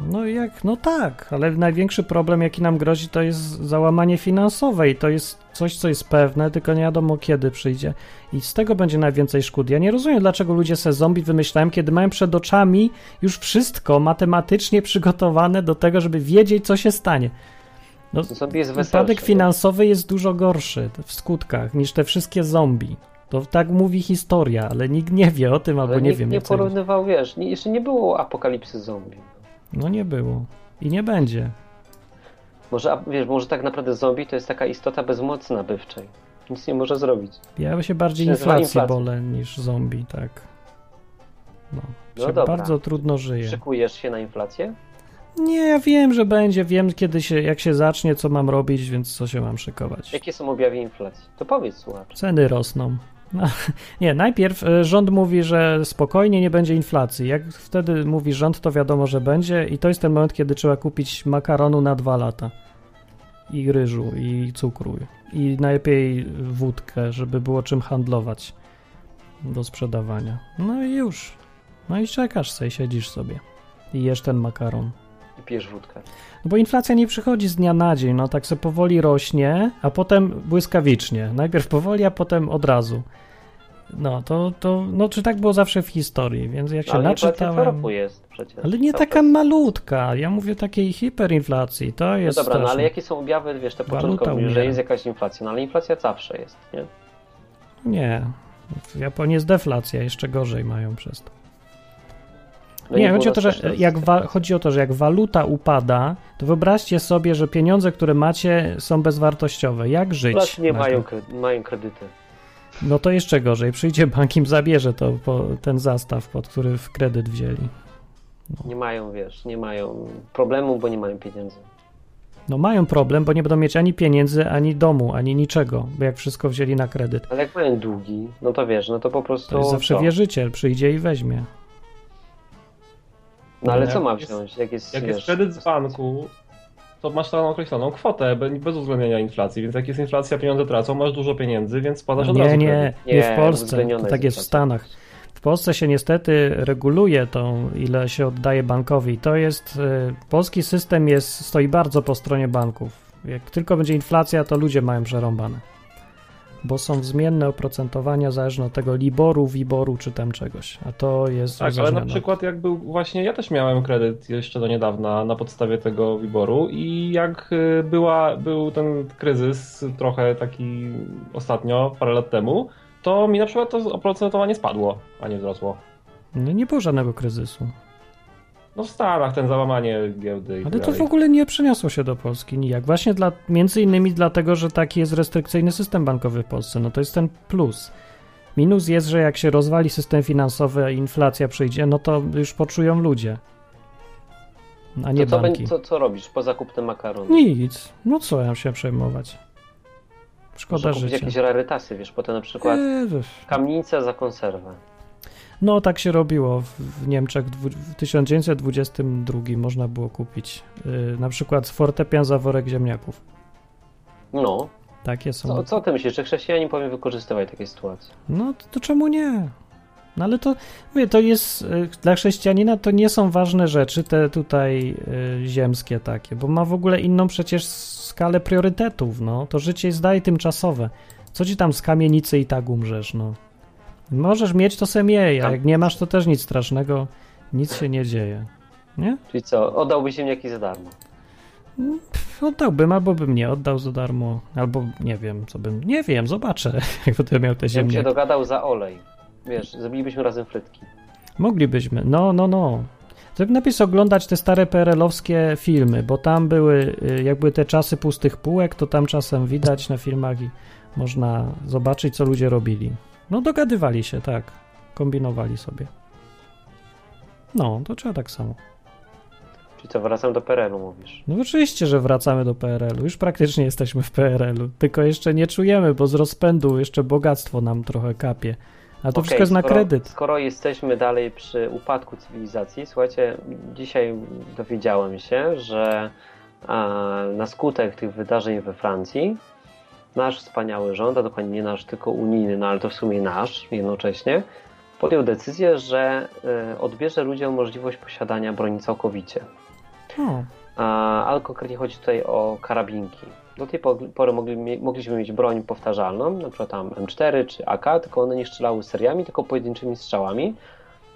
Speaker 1: No jak, no tak, ale największy problem, jaki nam grozi, to jest załamanie finansowe i to jest coś, co jest pewne, tylko nie wiadomo kiedy przyjdzie. I z tego będzie najwięcej szkód. Ja nie rozumiem, dlaczego ludzie se zombie wymyślają, kiedy mają przed oczami już wszystko matematycznie przygotowane do tego, żeby wiedzieć, co się stanie. No, wypadek finansowy jest dużo gorszy w skutkach niż te wszystkie zombie. To tak mówi historia, ale nikt nie wie o tym, albo nie
Speaker 2: wiem.
Speaker 1: Nie
Speaker 2: porównywał, wiesz, jeszcze nie było apokalipsy zombie.
Speaker 1: No nie było. I nie będzie.
Speaker 2: Może, wiesz, może tak naprawdę zombie to jest taka istota bez mocy nabywczej. Nic nie może zrobić.
Speaker 1: Ja się bardziej inflacji bolę niż zombie, tak. No, no się bardzo trudno żyje.
Speaker 2: Szykujesz się na inflację?
Speaker 1: Nie, ja wiem, że będzie, wiem kiedy się, jak się zacznie, co mam robić, więc co się mam szykować.
Speaker 2: Jakie są objawy inflacji? To powiedz słuchacz.
Speaker 1: Ceny rosną. No, (laughs) nie, najpierw e, rząd mówi, że spokojnie nie będzie inflacji. Jak wtedy mówi rząd, to wiadomo, że będzie i to jest ten moment, kiedy trzeba kupić makaronu na dwa lata. I ryżu, i cukru. I najlepiej wódkę, żeby było czym handlować do sprzedawania. No i już. No i czekasz sobie, siedzisz sobie i jesz ten makaron.
Speaker 2: I pijesz wódkę.
Speaker 1: No bo inflacja nie przychodzi z dnia na dzień, no tak sobie powoli rośnie, a potem błyskawicznie. Najpierw powoli, a potem od razu. No, to, to no, czy tak było zawsze w historii, więc jak się ale naczytałem...
Speaker 2: roku jest przecież.
Speaker 1: Ale nie taka malutka, ja mówię takiej hiperinflacji, to jest
Speaker 2: No dobra, no ale jakie są objawy, wiesz, te początkowe, że jest jakaś inflacja, no ale inflacja zawsze jest, nie?
Speaker 1: Nie, w Japonii jest deflacja, jeszcze gorzej mają przez to. No nie, chodzi o to, że jak wa- chodzi o to, że jak waluta upada, to wyobraźcie sobie, że pieniądze, które macie, są bezwartościowe. Jak żyć?
Speaker 2: Nie mają, mają kredyty.
Speaker 1: No to jeszcze gorzej. Przyjdzie bank im zabierze to, ten zastaw, pod który w kredyt wzięli.
Speaker 2: No. Nie mają, wiesz, nie mają problemu, bo nie mają pieniędzy.
Speaker 1: No mają problem, bo nie będą mieć ani pieniędzy, ani domu, ani niczego, bo jak wszystko wzięli na kredyt.
Speaker 2: Ale jak mają długi, no to wiesz, no to po prostu... To
Speaker 1: jest zawsze
Speaker 2: to.
Speaker 1: wierzyciel, przyjdzie i weźmie.
Speaker 2: No ale co mam wziąć? Jak jest,
Speaker 4: jak jest kredyt z banku, to masz tam określoną kwotę bez uwzględnienia inflacji, więc jak jest inflacja, pieniądze tracą, masz dużo pieniędzy, więc spadasz od
Speaker 1: nie,
Speaker 4: razu.
Speaker 1: Nie, nie, nie w Polsce, tak jest w Stanach. W Polsce się niestety reguluje tą, ile się oddaje bankowi. To jest, y, polski system jest, stoi bardzo po stronie banków. Jak tylko będzie inflacja, to ludzie mają przerąbane bo są zmienne oprocentowania zależne od tego Liboru, Wiboru czy tam czegoś, a to jest
Speaker 4: Tak, ale na przykład jak był właśnie, ja też miałem kredyt jeszcze do niedawna na podstawie tego Wiboru i jak y, była, był ten kryzys trochę taki ostatnio, parę lat temu, to mi na przykład to oprocentowanie spadło, a nie wzrosło.
Speaker 1: No nie było żadnego kryzysu.
Speaker 4: No w Stanach ten załamanie giełdy.
Speaker 1: Ale to w ogóle nie przeniosło się do Polski nijak. Właśnie dla, między innymi dlatego, że taki jest restrykcyjny system bankowy w Polsce. No to jest ten plus. Minus jest, że jak się rozwali system finansowy, a inflacja przyjdzie, no to już poczują ludzie. A nie to
Speaker 2: co,
Speaker 1: banki.
Speaker 2: Co, co robisz po zakupce makaronu?
Speaker 1: Nic. No co ja się przejmować. Szkoda
Speaker 2: Może
Speaker 1: życia.
Speaker 2: jakieś rarytasy, wiesz, potem na przykład eee, kamienica za konserwę.
Speaker 1: No, tak się robiło w Niemczech w 1922 można było kupić yy, na przykład fortepian za worek ziemniaków.
Speaker 2: No.
Speaker 1: Takie są.
Speaker 2: Co, co ty myślisz, czy chrześcijanie powinien wykorzystywać takie sytuacje?
Speaker 1: No, to, to czemu nie? No ale to, mówię, to jest, yy, dla chrześcijanina to nie są ważne rzeczy, te tutaj yy, ziemskie takie, bo ma w ogóle inną przecież skalę priorytetów, no. To życie jest dalej tymczasowe. Co ci tam z kamienicy i tak umrzesz, no. Możesz mieć, to se miej, a jak nie masz, to też nic strasznego, nic się nie dzieje. Nie?
Speaker 2: Czyli co, oddałbyś ziemniaki za darmo?
Speaker 1: Oddałbym, albo bym nie oddał za darmo, albo nie wiem, co bym. Nie wiem, zobaczę, (laughs) jak będę miał te ziemię.
Speaker 2: Ja się dogadał za olej. Wiesz, zrobilibyśmy razem frytki.
Speaker 1: Moglibyśmy, no, no, no. Najpierw oglądać te stare PRL-owskie filmy, bo tam były, y, jakby te czasy pustych półek, to tam czasem widać na filmach i można zobaczyć, co ludzie robili. No, dogadywali się, tak. Kombinowali sobie. No, to trzeba tak samo.
Speaker 2: Czyli co, wracam do PRL-u, mówisz?
Speaker 1: No oczywiście, że wracamy do PRL-u. Już praktycznie jesteśmy w PRL-u. Tylko jeszcze nie czujemy, bo z rozpędu jeszcze bogactwo nam trochę kapie. A to okay, wszystko jest na
Speaker 2: skoro,
Speaker 1: kredyt.
Speaker 2: Skoro jesteśmy dalej przy upadku cywilizacji, słuchajcie, dzisiaj dowiedziałem się, że a, na skutek tych wydarzeń we Francji nasz wspaniały rząd, a dokładnie nie nasz, tylko unijny, no ale to w sumie nasz jednocześnie, podjął decyzję, że y, odbierze ludziom możliwość posiadania broni całkowicie. Hmm. A, ale konkretnie chodzi tutaj o karabinki. Do tej pory mogli, mogliśmy mieć broń powtarzalną, na przykład tam M4 czy AK, tylko one nie strzelały seriami, tylko pojedynczymi strzałami.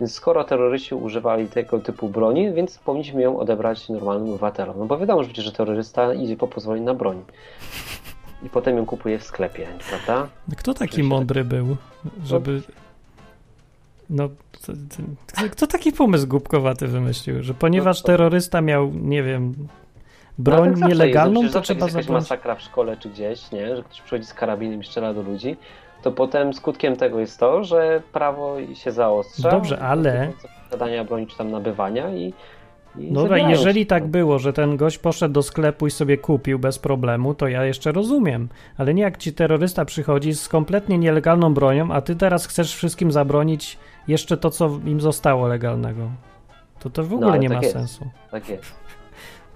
Speaker 2: Więc skoro terroryści używali tego typu broni, więc powinniśmy ją odebrać normalnym obywatelom. No bo wiadomo, że, że terrorysta idzie po pozwolenie na broń. I potem ją kupuje w sklepie, prawda?
Speaker 1: Kto taki mądry był, żeby... No, kto taki pomysł głupkowaty wymyślił, że ponieważ no terrorysta miał, nie wiem, broń no, tak nielegalną, to trzeba
Speaker 2: zabrać. masakra w szkole czy gdzieś, nie? że ktoś przychodzi z karabinem i strzela do ludzi, to potem skutkiem tego jest to, że prawo się zaostrza.
Speaker 1: Dobrze, ale...
Speaker 2: Zadania broni czy tam nabywania i
Speaker 1: i Dobra, jeżeli tak było, że ten gość poszedł do sklepu i sobie kupił bez problemu, to ja jeszcze rozumiem. Ale nie jak ci terrorysta przychodzi z kompletnie nielegalną bronią, a ty teraz chcesz wszystkim zabronić jeszcze to, co im zostało legalnego. To to w ogóle no, nie tak ma
Speaker 2: jest.
Speaker 1: sensu.
Speaker 2: Tak jest. (laughs)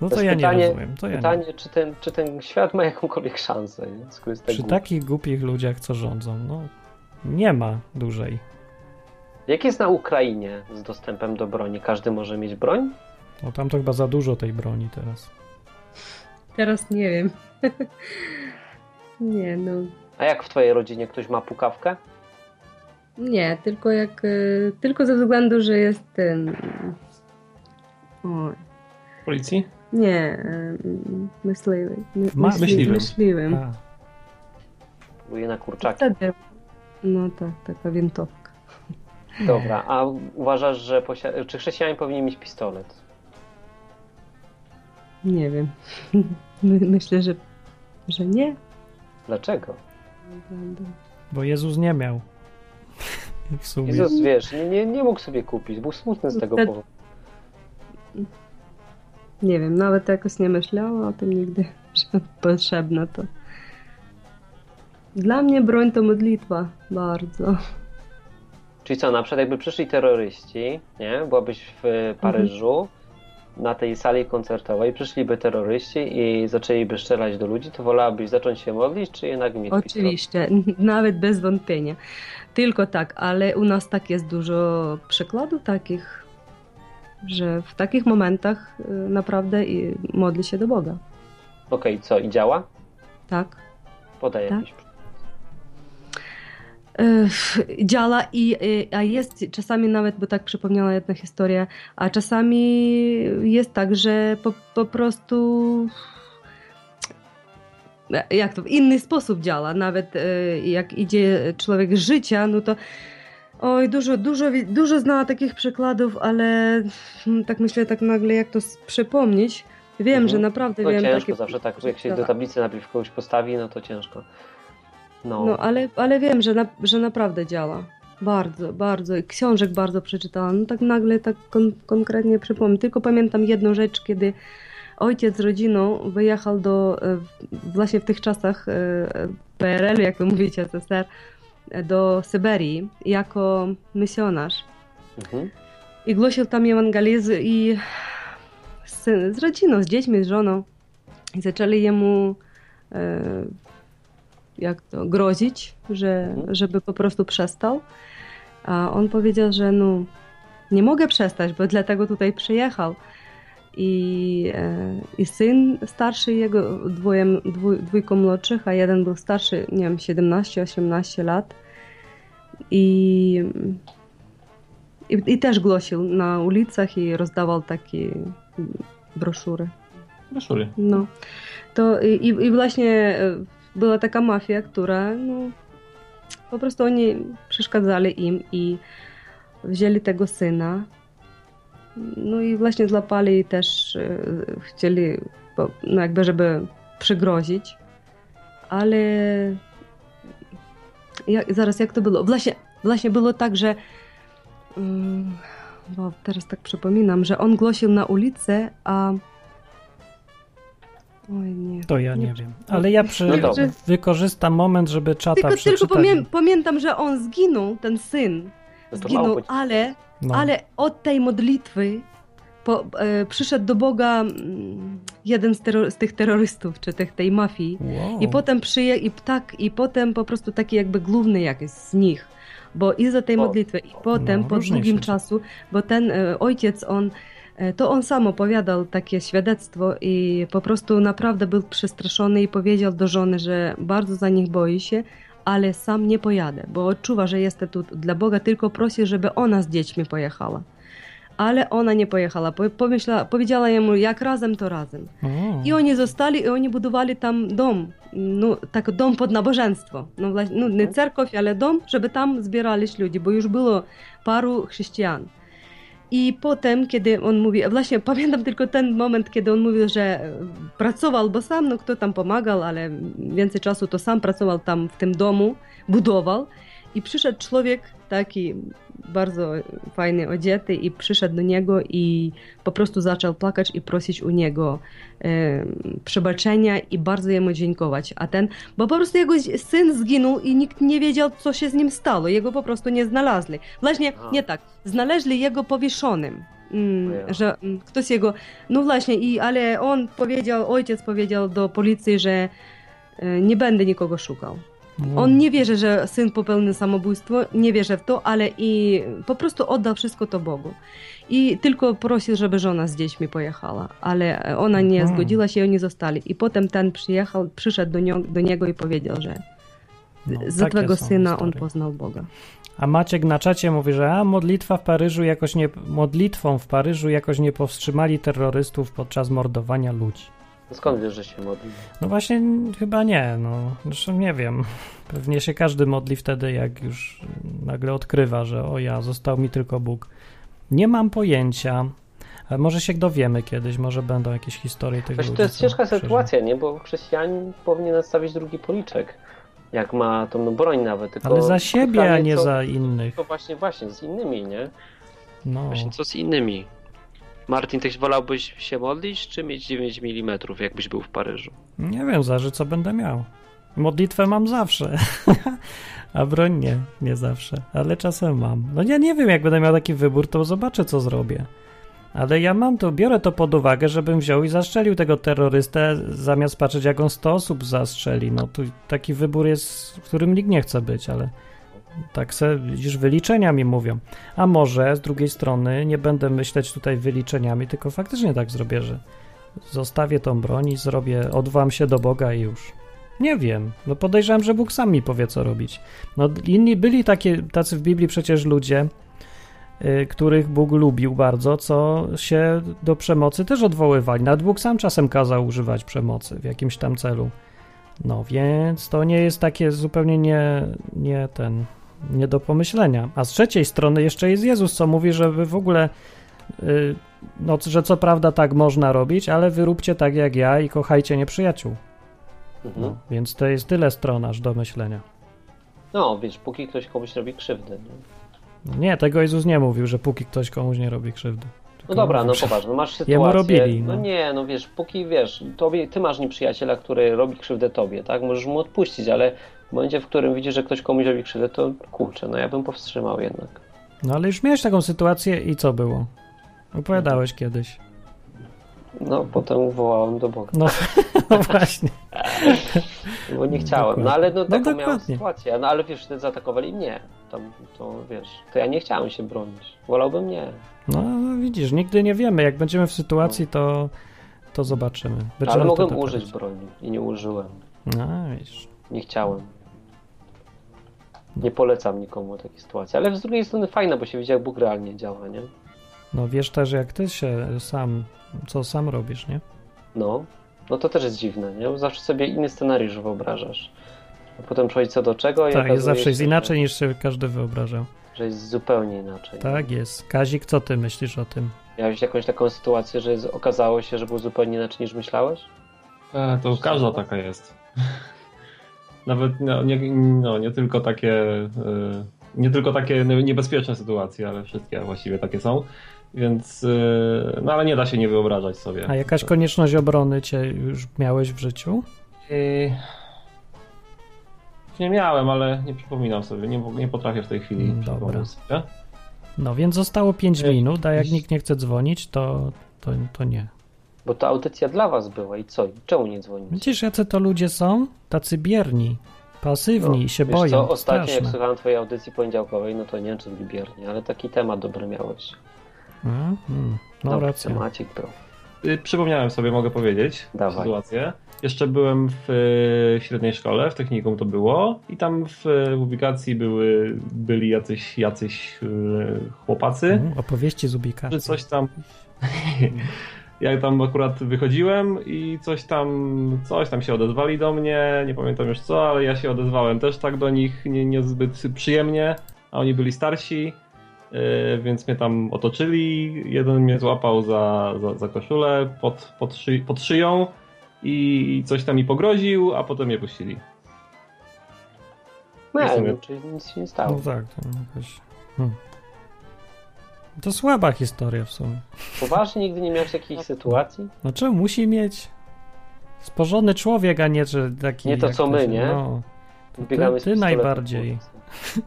Speaker 1: No to, to ja pytanie, nie rozumiem. To
Speaker 2: ja pytanie,
Speaker 1: nie.
Speaker 2: Czy, ten, czy ten świat ma jakąkolwiek szansę?
Speaker 1: Tak Przy głupi. takich głupich ludziach, co rządzą, no nie ma dłużej.
Speaker 2: Jak jest na Ukrainie z dostępem do broni? Każdy może mieć broń?
Speaker 1: No tam to chyba za dużo tej broni teraz.
Speaker 3: Teraz nie wiem. (laughs) nie, no.
Speaker 2: A jak w twojej rodzinie ktoś ma pukawkę?
Speaker 3: Nie, tylko jak. E, tylko ze względu, że jest ten.
Speaker 4: O. Policji?
Speaker 3: Nie, e, myśliwy. My,
Speaker 4: Ma, myśliwym.
Speaker 3: myśliwym.
Speaker 2: Próbuje na kurczaki.
Speaker 3: Wtedy. No tak, taka wintowka.
Speaker 2: Dobra, a uważasz, że posia- czy chrześcijanie powinni mieć pistolet?
Speaker 3: Nie wiem. (laughs) Myślę, że, że nie.
Speaker 2: Dlaczego?
Speaker 1: Bo Jezus nie miał. (laughs)
Speaker 2: W sumie. Jezus, wiesz, nie, nie, nie mógł sobie kupić, był smutny z tego powodu.
Speaker 3: Nie wiem, nawet jakoś nie myślała o tym nigdy, (laughs) że potrzebne to. Dla mnie broń to modlitwa, bardzo.
Speaker 2: Czyli co, na przykład jakby przyszli terroryści, nie? Byłabyś w Paryżu, mhm na tej sali koncertowej przyszliby terroryści i zaczęliby strzelać do ludzi, to wolałabyś zacząć się modlić, czy jednak mieć
Speaker 3: Oczywiście, (laughs) nawet bez wątpienia. Tylko tak, ale u nas tak jest dużo przykładów takich, że w takich momentach y, naprawdę modli się do Boga.
Speaker 2: Okej, okay, co i działa?
Speaker 3: Tak.
Speaker 2: Podaj tak. jakiś
Speaker 3: działa i a jest czasami nawet, bo tak przypomniała jedna historia, a czasami jest tak, że po, po prostu jak to, w inny sposób działa, nawet jak idzie człowiek życia, no to oj, dużo, dużo, dużo znała takich przykładów, ale tak myślę tak nagle, jak to przypomnieć. Wiem, mhm. że naprawdę
Speaker 2: to
Speaker 3: wiem.
Speaker 2: ciężko takie... zawsze tak, jak się do tablicy najpierw kogoś postawi, no to ciężko.
Speaker 3: No, no ale, ale wiem, że, na, że naprawdę działa. Bardzo, bardzo. I książek bardzo przeczytałam. No tak nagle, tak kon, konkretnie przypomnę. Tylko pamiętam jedną rzecz, kiedy ojciec z rodziną wyjechał do, e, właśnie w tych czasach e, PRL, jak to mówicie, SSR, do Syberii jako misjonarz. Mhm. I głosił tam ewangelizm i z, z rodziną, z dziećmi, z żoną. I zaczęli jemu e, jak to, grozić, że, mhm. żeby po prostu przestał. A on powiedział, że no, nie mogę przestać, bo dlatego tutaj przyjechał. I, e, i syn starszy jego, dwój, dwójką młodszych, a jeden był starszy, nie wiem, 17-18 lat. I, i, I też głosił na ulicach i rozdawał takie broszury.
Speaker 4: Broszury.
Speaker 3: No. To i, i właśnie e, była taka mafia, która no, po prostu oni przeszkadzali im i wzięli tego syna. No i właśnie złapali też e, chcieli, no jakby, żeby przygrozić. Ale jak, zaraz, jak to było? Właśnie, właśnie było tak, że um, bo teraz tak przypominam, że on głosił na ulicę, a Oj, nie.
Speaker 1: To ja nie, nie wiem. Ale ja przy... no wykorzystam moment, żeby czata tylko.
Speaker 3: Tylko pamię pamiętam, że on zginął, ten syn. Zginął, ale, no. ale od tej modlitwy po, e, przyszedł do Boga mm, jeden z, z, tych terrorystów, czy tych, tej mafii. Wow. I potem przyje, i tak, i potem po prostu taki jakby główny jakiś z nich. Bo i za tej modlitwy, i potem no, po długim czasu, bo ten e, ojciec, on e, E, to on sam opowiadał takie świadectwo i po prostu naprawdę był przestraszony i powiedział do żony, że bardzo za nich boi się, ale sam nie pojadę, bo odczuwa, że jestem tu dla Boga, tylko prosi, żeby ona z dziećmi pojechała. Ale ona nie pojechała. Pomyśla, powiedziała jemu, jak razem, to razem. I oni zostali i oni budowali tam dom. No, tak dom pod nabożeństwo. No, no nie tak. cerkow, ale dom, żeby tam zbierali ludzi, bo już było paru chrześcijan. I potem, kiedy on mówi, właśnie pamiętam tylko ten moment, kiedy on mówił, że pracował, bo sam, no kto tam pomagał, ale więcej czasu to sam pracował tam w tym domu, budował. I przyszedł człowiek taki bardzo fajny odziety i przyszedł do niego i po prostu zaczął płakać i prosić u niego e, przebaczenia i bardzo jemu dziękować. A ten, bo po prostu jego syn zginął i nikt nie wiedział, co się z nim stało. Jego po prostu nie znaleźli. Właśnie, nie tak, znaleźli jego powieszonym. Mm, że mm, ktoś jego, no właśnie, i, ale on powiedział, ojciec powiedział do policji, że e, nie będę nikogo szukał. On nie wierzy, że syn popełnił samobójstwo, nie wierzy w to, ale i po prostu oddał wszystko to Bogu. I tylko prosił, żeby żona z dziećmi pojechała, ale ona nie hmm. zgodziła się i oni zostali. I potem ten przyjechał, przyszedł do, niego, do niego i powiedział, że no, za twego syna historie. on poznał Boga.
Speaker 1: A Maciek na czacie mówi, że a modlitwa w Paryżu jakoś nie, modlitwą w Paryżu jakoś nie powstrzymali terrorystów podczas mordowania ludzi.
Speaker 2: Skąd wiesz, że się modli?
Speaker 1: No właśnie chyba nie, no. Zresztą nie wiem. (laughs) Pewnie się każdy modli wtedy, jak już nagle odkrywa, że o ja, został mi tylko Bóg. Nie mam pojęcia. Ale może się dowiemy kiedyś, może będą jakieś historie tego
Speaker 2: Właśnie to jest ciężka sytuacja, nie? Bo chrześcijanin powinien nastawić drugi policzek. Jak ma tą no, broń nawet. Tylko
Speaker 1: Ale za siebie, a nie co, za innych.
Speaker 2: To właśnie, właśnie, z innymi, nie? No. Właśnie co z innymi? Martin, ty wolałbyś się modlić, czy mieć 9 mm, jakbyś był w Paryżu?
Speaker 1: Nie wiem, zależy co będę miał. Modlitwę mam zawsze, (laughs) a broń nie, nie zawsze, ale czasem mam. No ja nie wiem, jak będę miał taki wybór, to zobaczę, co zrobię. Ale ja mam to, biorę to pod uwagę, żebym wziął i zastrzelił tego terrorystę, zamiast patrzeć, jak on 100 osób zastrzeli. No tu taki wybór jest, w którym nikt nie chce być, ale tak se, widzisz, wyliczenia mi mówią. A może z drugiej strony nie będę myśleć tutaj wyliczeniami, tylko faktycznie tak zrobię, że zostawię tą broń i zrobię, odwam się do Boga i już. Nie wiem. No podejrzewam, że Bóg sam mi powie, co robić. No inni byli takie, tacy w Biblii przecież ludzie, y, których Bóg lubił bardzo, co się do przemocy też odwoływali. Nawet Bóg sam czasem kazał używać przemocy w jakimś tam celu. No więc to nie jest takie zupełnie nie, nie ten, nie do pomyślenia. A z trzeciej strony jeszcze jest Jezus, co mówi, żeby w ogóle, yy, no, że co prawda tak można robić, ale wyróbcie tak jak ja i kochajcie nieprzyjaciół. Mhm. No, więc to jest tyle stron aż do myślenia.
Speaker 2: No, wiesz, póki ktoś komuś robi krzywdę.
Speaker 1: Nie? nie, tego Jezus nie mówił, że póki ktoś komuś nie robi krzywdy.
Speaker 2: No dobra, no popatrz, no masz sytuację.
Speaker 1: Jemu robili.
Speaker 2: No. no. nie, no wiesz, póki wiesz, tobie, ty masz nieprzyjaciela, który robi krzywdę tobie, tak? Możesz mu odpuścić, ale w momencie, w którym widzisz, że ktoś komuś robi krzywdę, to kurczę, no ja bym powstrzymał jednak.
Speaker 1: No ale już miałeś taką sytuację i co było? Opowiadałeś mhm. kiedyś.
Speaker 2: No, potem wołałem do Boga.
Speaker 1: No, (laughs) no właśnie.
Speaker 2: Bo nie chciałem. Dokładnie. No ale no, taką no, miałem sytuację. No ale wiesz, wtedy zaatakowali mnie. Tam, to wiesz, to ja nie chciałem się bronić. Wolałbym nie.
Speaker 1: No widzisz, nigdy nie wiemy. Jak będziemy w sytuacji, to, to zobaczymy.
Speaker 2: Będziemy ale mogłem użyć broni i nie użyłem.
Speaker 1: No wiesz.
Speaker 2: Nie chciałem. Nie polecam nikomu takiej sytuacji. Ale z drugiej strony fajna, bo się widzi, jak Bóg realnie działa, nie?
Speaker 1: No wiesz też, jak ty się sam, co sam robisz, nie?
Speaker 2: No, no to też jest dziwne, nie? Zawsze sobie inny scenariusz wyobrażasz. A potem przychodzi co do czego.
Speaker 1: Tak, jest zawsze jest inaczej niż sobie każdy wyobrażał.
Speaker 2: Że jest zupełnie inaczej.
Speaker 1: Tak jest. Kazik, co ty myślisz o tym?
Speaker 2: Miałeś jakąś taką sytuację, że jest, okazało się, że było zupełnie inaczej niż myślałeś?
Speaker 4: E, to każda taka jest. Nawet no, nie, no, nie tylko takie e, nie tylko takie niebezpieczne sytuacje, ale wszystkie właściwie takie są. Więc, e, no ale nie da się nie wyobrażać sobie.
Speaker 1: A jakaś konieczność obrony cię już miałeś w życiu? Yy,
Speaker 4: nie miałem, ale nie przypominam sobie. Nie, nie potrafię w tej chwili mm, Dobra. sobie.
Speaker 1: No więc zostało 5 minut, a jak nikt nie chce dzwonić, to, to, to nie.
Speaker 2: Bo ta audycja dla was była i co? Czemu nie dzwonić?
Speaker 1: Widzisz, jacy to ludzie są? Tacy bierni, pasywni no, się wiesz boją.
Speaker 2: co, ostatnio straszne. jak słuchałem twojej audycji poniedziałkowej, no to nie wiem, czy byli bierni, ale taki temat dobry miałeś.
Speaker 1: Mm, mm, no Dobry racja.
Speaker 2: temacik, bro.
Speaker 4: Y, przypomniałem sobie, mogę powiedzieć, Dawaj. sytuację. Jeszcze byłem w, w średniej szkole, w technikum to było i tam w, w ubikacji były, byli jacyś, jacyś y, chłopacy. Mm,
Speaker 1: opowieści z ubikacji.
Speaker 4: Coś tam... (laughs) ja tam akurat wychodziłem i coś tam, coś tam się odezwali do mnie, nie pamiętam już co, ale ja się odezwałem też tak do nich nie, niezbyt przyjemnie, a oni byli starsi, yy, więc mnie tam otoczyli, jeden mnie złapał za, za, za koszulę pod, pod, szy, pod szyją i coś tam mi pogroził, a potem mnie puścili.
Speaker 2: No, no czyli nic się nie stało.
Speaker 1: No tak, to jakoś... Hmm. To słaba historia w sumie.
Speaker 2: Poważnie nigdy nie miałeś jakiejś sytuacji?
Speaker 1: No czemu musi mieć sporządny człowiek, a nie że taki.
Speaker 2: Nie to co my, nie? No.
Speaker 1: Ty, ty najbardziej. (laughs)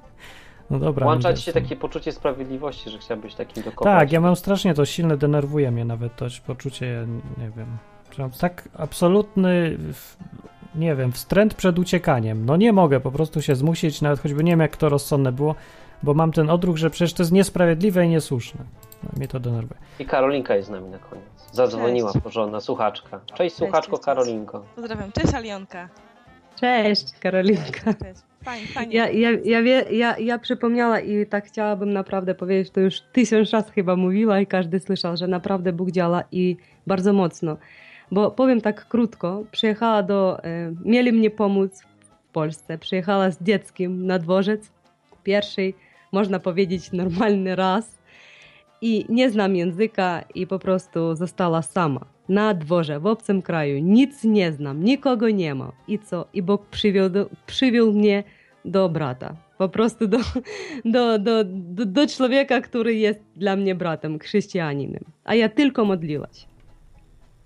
Speaker 1: No dobra.
Speaker 2: Włącza ci się takie poczucie sprawiedliwości, że chciałbyś takim dokopać.
Speaker 1: Tak, ja mam strasznie to silne, denerwuje mnie nawet to poczucie, nie wiem, tak absolutny, nie wiem, wstręt przed uciekaniem. No nie mogę po prostu się zmusić, nawet choćby nie wiem jak to rozsądne było, bo mam ten odruch, że przecież to jest niesprawiedliwe i niesłuszne. No, mnie to denerwuje.
Speaker 2: I Karolinka jest z nami na koniec. Zadzwoniła cześć. porządna słuchaczka. Cześć, cześć słuchaczko cześć, Karolinko.
Speaker 6: Pozdrawiam. Cześć Alionka.
Speaker 3: Cześć Karolinka. Cześć. Fajnie, fajnie. Ja, ja, ja, wie, ja, ja przypomniała i tak chciałabym naprawdę powiedzieć, to już tysiąc razy chyba mówiła i każdy słyszał, że naprawdę Bóg działa i bardzo mocno. Bo powiem tak krótko, przyjechała do, e, mieli mnie pomóc w Polsce, przyjechała z dzieckiem na dworzec, pierwszy można powiedzieć, normalny raz i nie znam języka i po prostu została sama na dworze, w obcym kraju. Nic nie znam, nikogo nie ma. I co? I Bóg przywiódł, przywiódł mnie do brata. Po prostu do, do, do, do, do człowieka, który jest dla mnie bratem, chrześcijaninem. A ja tylko modliłaś.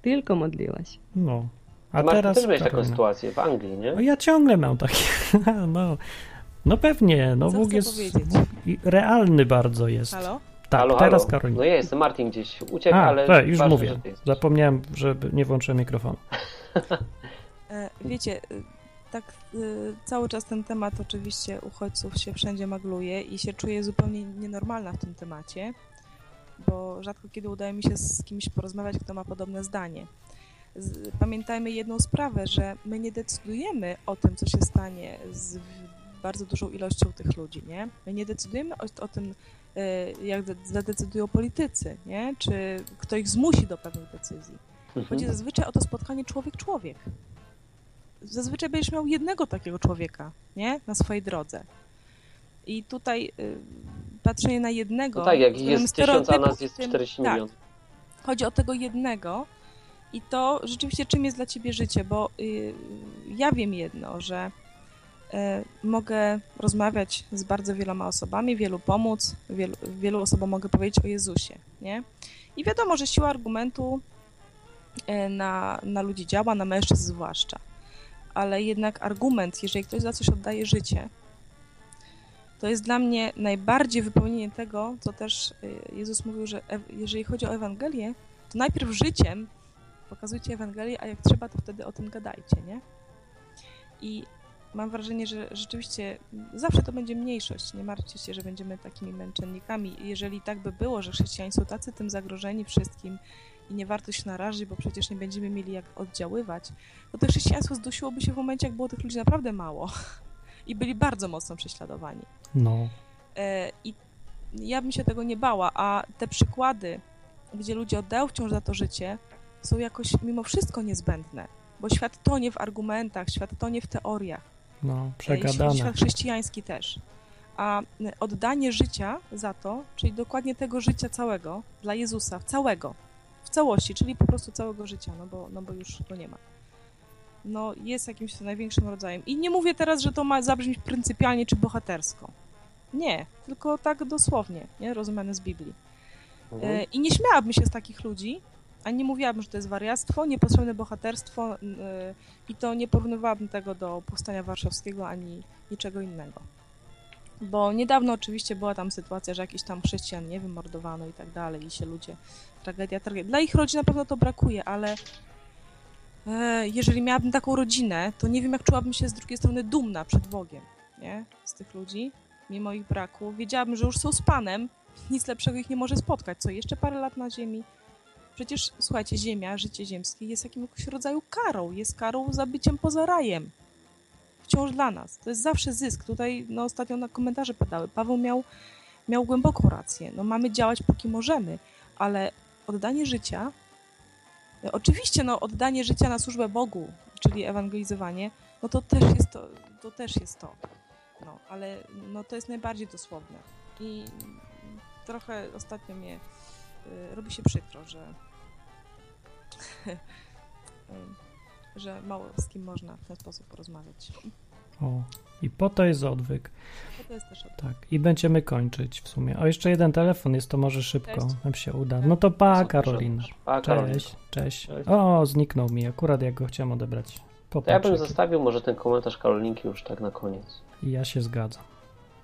Speaker 3: Tylko modliłaś.
Speaker 1: No.
Speaker 2: A teraz. Ty też miałeś taką sytuację w Anglii, nie?
Speaker 1: No ja ciągle mam takie. (laughs) No, no pewnie, no Co Bóg jest realny bardzo jest.
Speaker 6: Halo?
Speaker 1: Tak,
Speaker 2: halo,
Speaker 1: teraz
Speaker 2: halo.
Speaker 1: Karolina.
Speaker 2: No jest, Martin gdzieś uciekł, A, ale...
Speaker 1: Tak, już ważne, mówię. Zapomniałem, że nie włączyłem mikrofonu.
Speaker 6: E, wiecie, y, tak y, cały czas ten temat oczywiście uchodźców się wszędzie magluje i się czuję zupełnie nienormalna w tym temacie, bo rzadko kiedy udaje mi się z kimś porozmawiać, kto ma podobne zdanie. Pamiętajmy jedną sprawę, że my nie decydujemy o tym, co się stanie z bardzo dużą ilością tych ludzi, nie? My nie decydujemy o, o tym, e, jak zadecydują politycy, nie? Czy kto ich zmusi do pewnych decyzji. Mhm. Chodzi zazwyczaj o to spotkanie człowiek-człowiek. Zazwyczaj będziesz miał jednego takiego człowieka, nie? Na swojej drodze. I tutaj y, patrzenie na jednego...
Speaker 2: No tak, jak jest tysiąc, a nas jest 40 tak, milionów.
Speaker 6: Chodzi o tego jednego i to rzeczywiście czym jest dla ciebie życie, bo y, ja wiem jedno, że mogę rozmawiać z bardzo wieloma osobami, wielu pomóc, wielu, wielu osobom mogę powiedzieć o Jezusie, nie? I wiadomo, że siła argumentu e, na, na ludzi działa, na mężczyzn zwłaszcza. Ale jednak argument, jeżeli ktoś za coś oddaje życie, to jest dla mnie najbardziej wypełnienie tego, co też e, Jezus mówił, że jeżeli chodzi o Ewangelię, to najpierw życiem pokazujcie Ewangelię, a jak trzeba, to wtedy o tym gadajcie, nie? I mam wrażenie, że rzeczywiście zawsze to będzie mniejszość. Nie martwcie się, że będziemy takimi męczennikami. Jeżeli tak by było, że chrześcijanie są tacy tym zagrożeni wszystkim i nie warto się narazić, bo przecież nie będziemy mieli jak oddziaływać, to to chrześcijaństwo zdusiłoby się w momencie, jak było tych ludzi naprawdę mało (laughs) i byli bardzo mocno prześladowani.
Speaker 1: No.
Speaker 6: E, I ja bym się tego nie bała, a te przykłady, gdzie ludzie oddają wciąż za to życie, są jakoś mimo wszystko niezbędne, bo świat tonie w argumentach, świat tonie w teoriach.
Speaker 1: No, przegadane.
Speaker 6: Świat chrześcijański też. A oddanie życia za to, czyli dokładnie tego życia całego dla Jezusa, całego, w całości, czyli po prostu całego życia, no bo, no bo już go nie ma. No, jest jakimś największym rodzajem. I nie mówię teraz, że to ma zabrzmieć pryncypialnie czy bohatersko. Nie, tylko tak dosłownie, nie? rozumiane z Biblii. Mhm. E, I nie śmiałabym się z takich ludzi, a nie mówiłabym, że to jest wariactwo, niepotrzebne bohaterstwo yy, i to nie porównywałabym tego do Powstania Warszawskiego ani niczego innego. Bo niedawno oczywiście była tam sytuacja, że jakiś tam chrześcijan, nie wiem, mordowano i tak dalej i się ludzie, tragedia, tragedia. Dla ich rodzin na pewno to brakuje, ale yy, jeżeli miałabym taką rodzinę, to nie wiem, jak czułabym się z drugiej strony dumna przed Bogiem, nie? Z tych ludzi, mimo ich braku. Wiedziałabym, że już są z Panem, nic lepszego ich nie może spotkać. Co, jeszcze parę lat na ziemi? Przecież, słuchajcie, Ziemia, życie ziemskie jest jakimś rodzaju karą. Jest karą za byciem poza rajem. Wciąż dla nas. To jest zawsze zysk. Tutaj no, ostatnio na komentarze padały. Paweł miał, miał głęboką rację. No, mamy działać póki możemy, ale oddanie życia, oczywiście no, oddanie życia na służbę Bogu, czyli ewangelizowanie, no to też jest to. to, też jest to. No, ale no, to jest najbardziej dosłowne. I trochę ostatnio mnie robi się przykro, że y, (laughs) że mało z kim można w ten sposób porozmawiać.
Speaker 1: O, i po to jest odwyk.
Speaker 6: Po to jest też odwyk.
Speaker 1: Tak, i będziemy kończyć w sumie. O, jeszcze jeden telefon jest, to może szybko cześć. nam się uda. No to pa, Karolina.
Speaker 2: Pa,
Speaker 1: cześć, cześć, cześć. O, zniknął mi, akurat jak go chciałem odebrać.
Speaker 2: To ja bym zostawił może ten komentarz Karolinki już tak na koniec.
Speaker 1: I ja się zgadzam.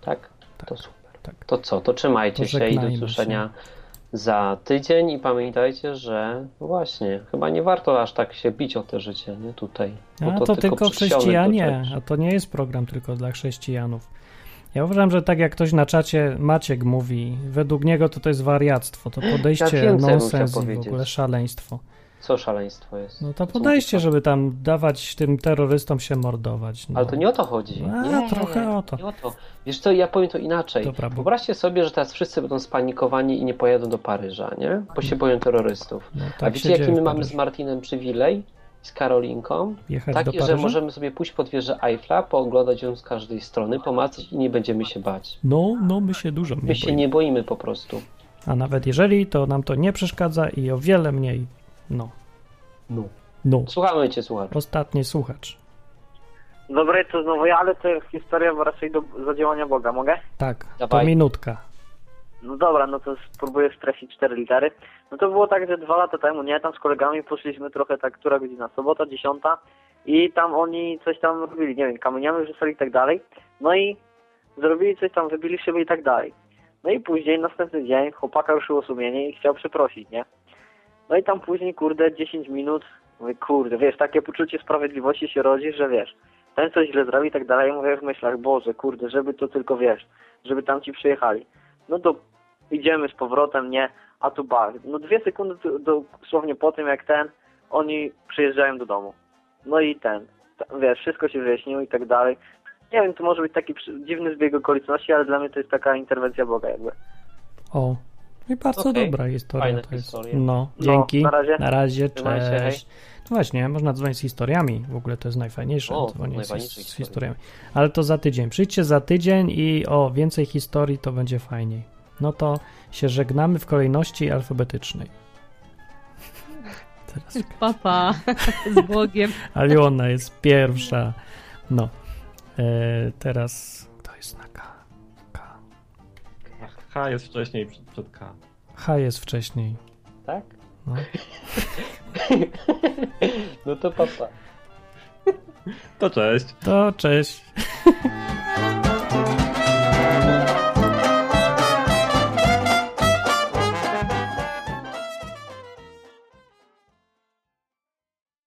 Speaker 2: Tak? tak. To super. Tak. To co, to trzymajcie to się i do usłyszenia. Się za tydzień i pamiętajcie, że właśnie, chyba nie warto aż tak się bić o te życie, nie tutaj.
Speaker 1: A to, to tylko, tylko chrześcijanie, a to nie jest program tylko dla chrześcijanów. Ja uważam, że tak jak ktoś na czacie Maciek mówi, według niego to to jest wariactwo, to podejście ja nonsens i w ogóle szaleństwo.
Speaker 2: Co szaleństwo jest?
Speaker 1: No to podejście, żeby tam dawać tym terrorystom się mordować. No.
Speaker 2: Ale to nie o to chodzi.
Speaker 1: A,
Speaker 2: nie,
Speaker 1: trochę o to.
Speaker 2: Nie o to. Wiesz co, ja powiem to inaczej. Dobra, bo... Wyobraźcie sobie, że teraz wszyscy będą spanikowani i nie pojadą do Paryża, nie? Bo się boją terrorystów. No, tak A wiecie, jaki my mamy z Martinem przywilej? Z Karolinką?
Speaker 1: Jechać
Speaker 2: że możemy sobie pójść pod wieżę Eiffla, pooglądać ją z każdej strony, pomacać i nie będziemy się bać.
Speaker 1: No, no my się dużo
Speaker 2: My
Speaker 1: boimy.
Speaker 2: się nie boimy po prostu.
Speaker 1: A nawet jeżeli, to nam to nie przeszkadza i o wiele mniej. No.
Speaker 2: No.
Speaker 1: No.
Speaker 2: Słuchamy cię, słuchacz.
Speaker 1: Ostatni słuchacz.
Speaker 5: Dobre, to znowu ja, ale to jest historia raczej do zadziałania Boga, mogę?
Speaker 1: Tak, Dawaj. to minutka.
Speaker 5: No dobra, no to spróbuję streścić cztery litery. No to było tak, że dwa lata temu, nie, tam z kolegami poszliśmy trochę tak, która godzina, sobota, dziesiąta i tam oni coś tam robili, nie wiem, kamieniami wrzucali i tak dalej. No i zrobili coś tam, wybili siebie i tak dalej. No i później, następny dzień, chłopaka ruszyło sumienie i chciał przeprosić, nie? No i tam później, kurde, 10 minut, mówię, kurde, wiesz, takie poczucie sprawiedliwości się rodzi, że wiesz, ten coś źle zrobi i tak dalej, mówię w myślach, Boże, kurde, żeby to tylko, wiesz, żeby tam ci przyjechali. No to idziemy z powrotem, nie, a tu bar. No dwie sekundy dosłownie po tym, jak ten, oni przyjeżdżają do domu. No i ten, wiesz, wszystko się wyjaśniło i tak dalej. Nie wiem, to może być taki dziwny zbieg okoliczności, ale dla mnie to jest taka interwencja Boga jakby.
Speaker 1: O, i bardzo okay. dobra historia
Speaker 2: Fajne
Speaker 1: to jest.
Speaker 2: Historie.
Speaker 1: No, dzięki.
Speaker 5: No, na razie.
Speaker 1: Na razie, cześć. No właśnie, można dzwonić z historiami. W ogóle to jest najfajniejsze.
Speaker 2: O,
Speaker 1: dzwonić z, z historiami. Ale to za tydzień. Przyjdźcie za tydzień i o więcej historii to będzie fajniej. No to się żegnamy w kolejności alfabetycznej.
Speaker 3: Teraz. (laughs) Papa z Bogiem.
Speaker 1: Aliona jest pierwsza. No. E, teraz kto jest na? K.
Speaker 4: H jest wcześniej przed, przed K.
Speaker 1: H jest wcześniej.
Speaker 2: Tak?
Speaker 1: No, (laughs)
Speaker 2: no to papa.
Speaker 4: To cześć.
Speaker 1: To cześć. (laughs)